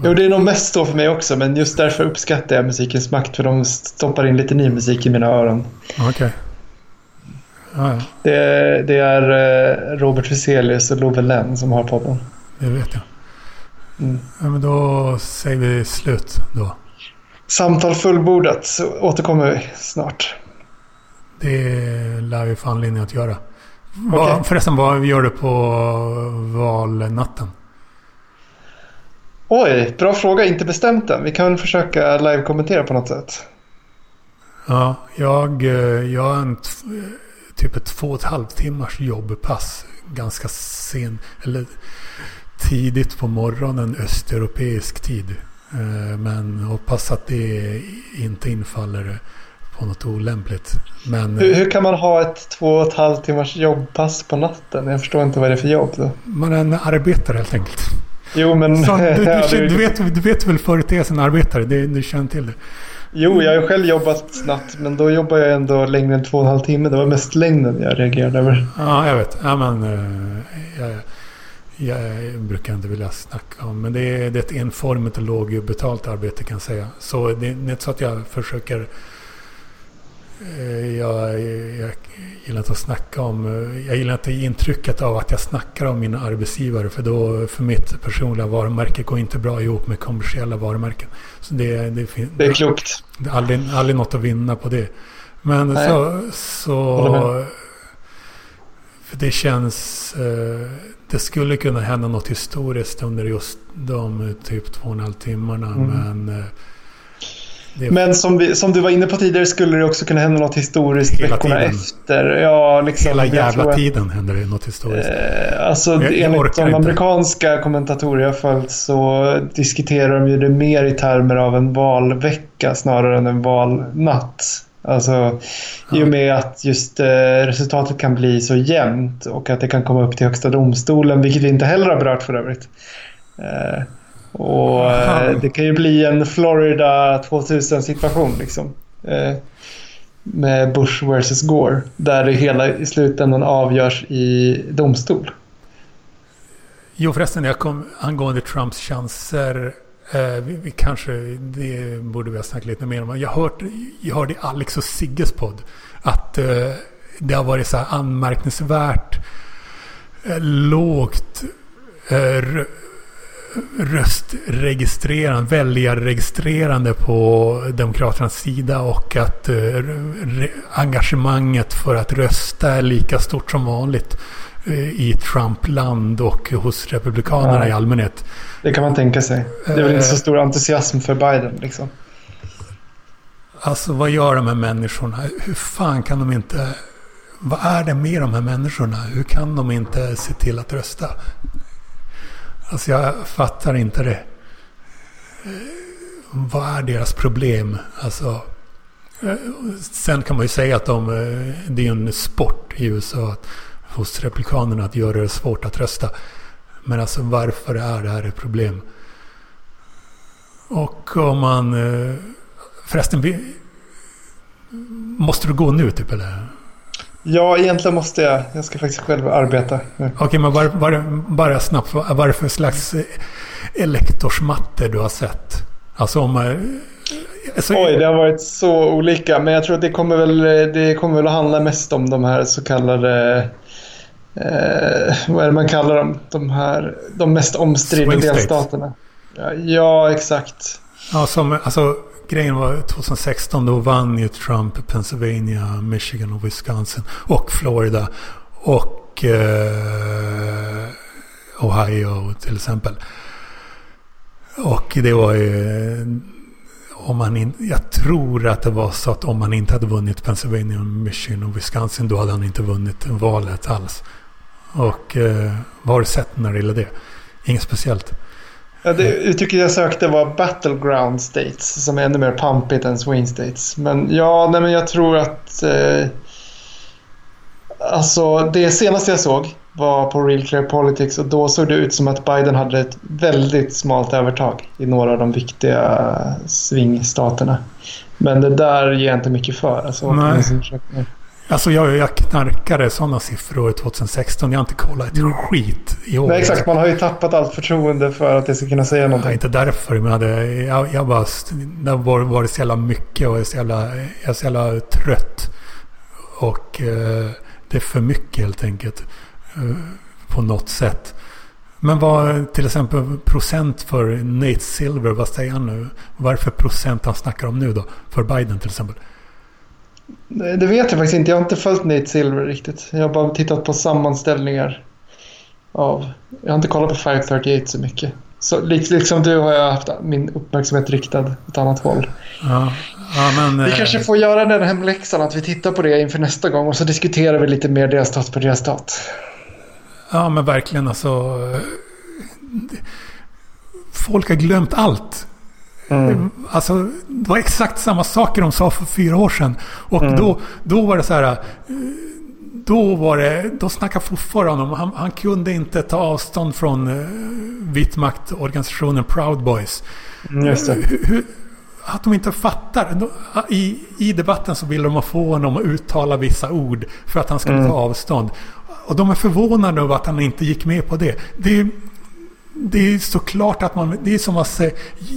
Jo, det är nog mest så för mig också, men just därför uppskattar jag musikens makt, för de stoppar in lite ny musik i mina öron. Okej. Ja, ja, Det är, det är eh, Robert Fuselius och Love Lenn som har podden. det vet jag. Mm. Ja, men då säger vi slut då. Samtal fullbordat, så återkommer vi snart. Det lär vi få anledning att göra. Vad, Okej. förresten, vad gör du på valnatten? Oj, bra fråga. Inte bestämt än. Vi kan försöka live-kommentera på något sätt. Ja, jag, eh, jag har en typ ett två och ett halvt timmars jobbpass. Ganska sen, eller tidigt på morgonen östeuropeisk tid. Eh, Men hoppas att det inte infaller på något olämpligt. Men Hur, eh, hur kan man ha ett två och ett halvt timmars jobbpass på natten? Jag förstår inte vad det är för jobb då. man är en arbetare helt enkelt. Jo, men... Så, du, Ja, du, är ju- du, vet, du vet väl företeelsen arbetare? Det, du känner till det. Jo, jag har själv jobbat natt, men då jobbar jag ändå längre än två och en halv timme. Det var mest längden jag reagerade över. Ja, jag vet. Ja, men, eh, jag, jag brukar inte vilja snacka om. Men det är, det är ett enformigt och lågbetalt arbete kan jag säga. Så det, det är inte så att jag försöker... eh, Jag, jag gillar inte att snacka om... Jag gillar inte intrycket av att jag snackar om mina arbetsgivare. För då, för mitt personliga varumärke går inte bra ihop med kommersiella varumärken. Så det, det, Det är klokt. det är aldrig, aldrig något att vinna på det. Men Nej. så... Så för det känns... Eh, det skulle kunna hända något historiskt under just de typ två och en halv timmarna. Mm. Men... Eh, det, Men som, vi, som du var inne på tidigare skulle det också kunna hända något historiskt Hela veckorna tiden. efter. Ja, liksom, hela jävla att- tiden händer det något historiskt. Eh, Alltså Jag- jag enligt de inte. amerikanska kommentatorer jag följt så diskuterar de ju det mer i termer av en valvecka snarare än en valnatt. Alltså i och med att just eh, resultatet kan bli så jämnt och att det kan komma upp till Högsta domstolen, vilket vi inte heller har berört för övrigt. Eh, och eh, det kan ju bli en Florida 2000 situation liksom. Eh, med Bush versus Gore. Där det hela i slutändan avgörs i domstol. Jo förresten, jag kom angående Trumps chanser. Eh, vi, vi kanske, det borde vi ha snackat lite mer om. Jag, hört, jag hörde i Alex och Sigges podd att eh, det har varit så här anmärkningsvärt eh, lågt eh, röstregistrerande, väljarregistrerande på Demokraternas sida och att eh, re- engagemanget för att rösta är lika stort som vanligt i Trumpland och hos Republikanerna Ja. i allmänhet. Det kan man tänka sig. Det är väl inte så stor entusiasm för Biden liksom. Alltså vad gör de här människorna? Hur fan kan de inte... Vad är det med de här människorna? Hur kan de inte se till att rösta? Alltså jag fattar inte det. Eh, Vad är deras problem? Alltså... eh, Sen kan man ju säga att de, eh, det är en sport i USA att, hos republikanerna att göra det svårt att rösta. Men alltså varför är det här ett problem? Och om man... eh, Förresten, måste du gå nu typ eller? Ja, egentligen måste jag. Jag ska faktiskt själv arbeta nu. Okej, men bara, bara, bara snabbt. Vad vad är det för slags eh, elektorsmatte du har sett? Alltså om... eh, Alltså, Oj, det har varit så olika. Men jag tror att det kommer väl, det kommer väl att handla mest om de här så kallade... Eh, vad är det man kallar dem? De här... De mest omstridda delstaterna. Ja, ja, exakt. Ja, som, alltså grejen var 2016 då vann ju Trump Pennsylvania, Michigan och Wisconsin och Florida. Och eh, Ohio till exempel. Och det var ju... Om man in, jag tror att det var så att om man inte hade vunnit Pennsylvania, Michigan och Wisconsin då hade han inte vunnit valet alls. Och eh, vad har du sett när det gäller det? Inget speciellt. Ja, det uttrycket jag sökte var Battleground States som är ännu mer pampigt än Swing States. Men ja, nej, men jag tror att... Eh, alltså det senaste jag såg var på Real Clear Politics och då såg det ut som att Biden hade ett väldigt smalt övertag i några av de viktiga swingstaterna. Men det där ger jag inte mycket för. Alltså, Nej. Alltså jag, jag knarkade sådana siffror 2016. Jag har inte kollat ett skit i år. Nej, exakt. Man har ju tappat allt förtroende för att det ska kunna säga någonting. Ja, inte därför, men hade, jag, jag bara... Det var, var det så jävla mycket och jag är så jävla, jag är så jävla trött. Och eh, det är för mycket helt enkelt. Eh, på något sätt. Men vad till exempel procent för Nate Silver, vad säger han nu? Vad är det för procent han snackar om nu då? För Biden till exempel. Det vet jag faktiskt inte. Jag har inte följt Nate Silver riktigt. Jag har bara tittat på sammanställningar av... Jag har inte kollat på 538 så mycket. Så liksom du har jag haft min uppmärksamhet riktad åt annat håll. Ja, ja, men, vi kanske får göra den hemläxan att vi tittar på det inför nästa gång och så diskuterar vi lite mer delstat på delstat. Ja, men verkligen alltså. Folk har glömt allt. Mm. Alltså, det var exakt samma saker de sa för fyra år sedan. Och mm. då, då var det så här. Då var det, då snackade fortfarande om, han, han kunde inte ta avstånd från uh, vitmaktorganisationen Proud Boys. Mm, just det. Hur, att de inte fattar. I, I debatten så vill de få honom att uttala vissa ord för att han skulle mm. ta avstånd. Och de är förvånade över att han inte gick med på det. Det det är såklart att man... Det är som att säga...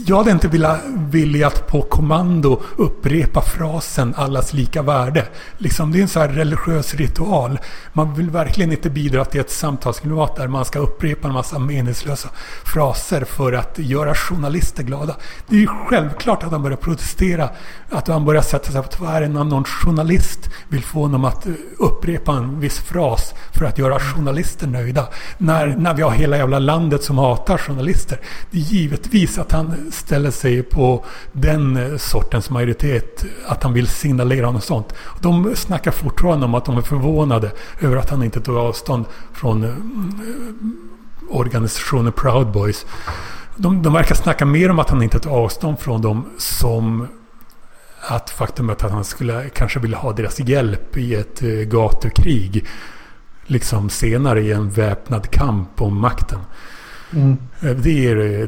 Jag hade inte velat, på kommando upprepa frasen allas lika värde. Liksom, det är en så här religiös ritual. Man vill verkligen inte bidra till ett samtalsklimat där man ska upprepa en massa meningslösa fraser för att göra journalister glada. Det är ju självklart att han börjar protestera. Att han börjar sätta sig på tvären när någon journalist vill få honom att eh, upprepa en viss fras för att göra journalister nöjda. När, när vi har hela jävla landet som har hatar journalister. Det är givetvis att han ställer sig på den eh, sortens majoritet. Att han vill signalera något sånt. De snackar fortfarande om att de är förvånade över att han inte tog avstånd från eh, mm, organisationen Proud Boys. De, de verkar snacka mer om att han inte tog avstånd från dem som att faktumet att han skulle kanske vilja ha deras hjälp i ett eh, gatukrig. Liksom senare i en väpnad kamp om makten. Mm. Det, är,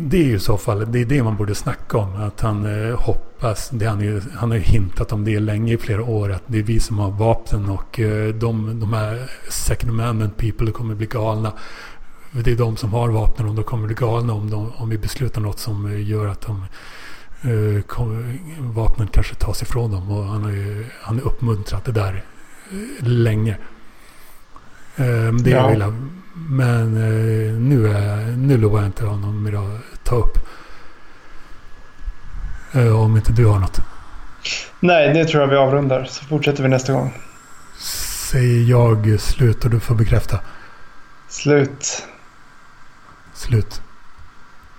det är i så fall det, är det man borde snacka om. Att han eh, hoppas, det han, ju, han har ju hintat om det länge i flera år, att det är vi som har vapen och eh, de, de här second amendment people kommer bli galna. Det är de som har vapnen och de kommer bli galna om, de, om vi beslutar något som gör att de kom, vapnen kanske tas ifrån dem. Och han har ju han uppmuntrat det där länge. Det ja. jag vill men eh, nu, är, nu lovar jag inte honom att ta upp. Eh, om inte du har något. Nej, det tror jag vi avrundar. Så fortsätter vi nästa gång. Säger jag slut och du får bekräfta. Slut. Slut.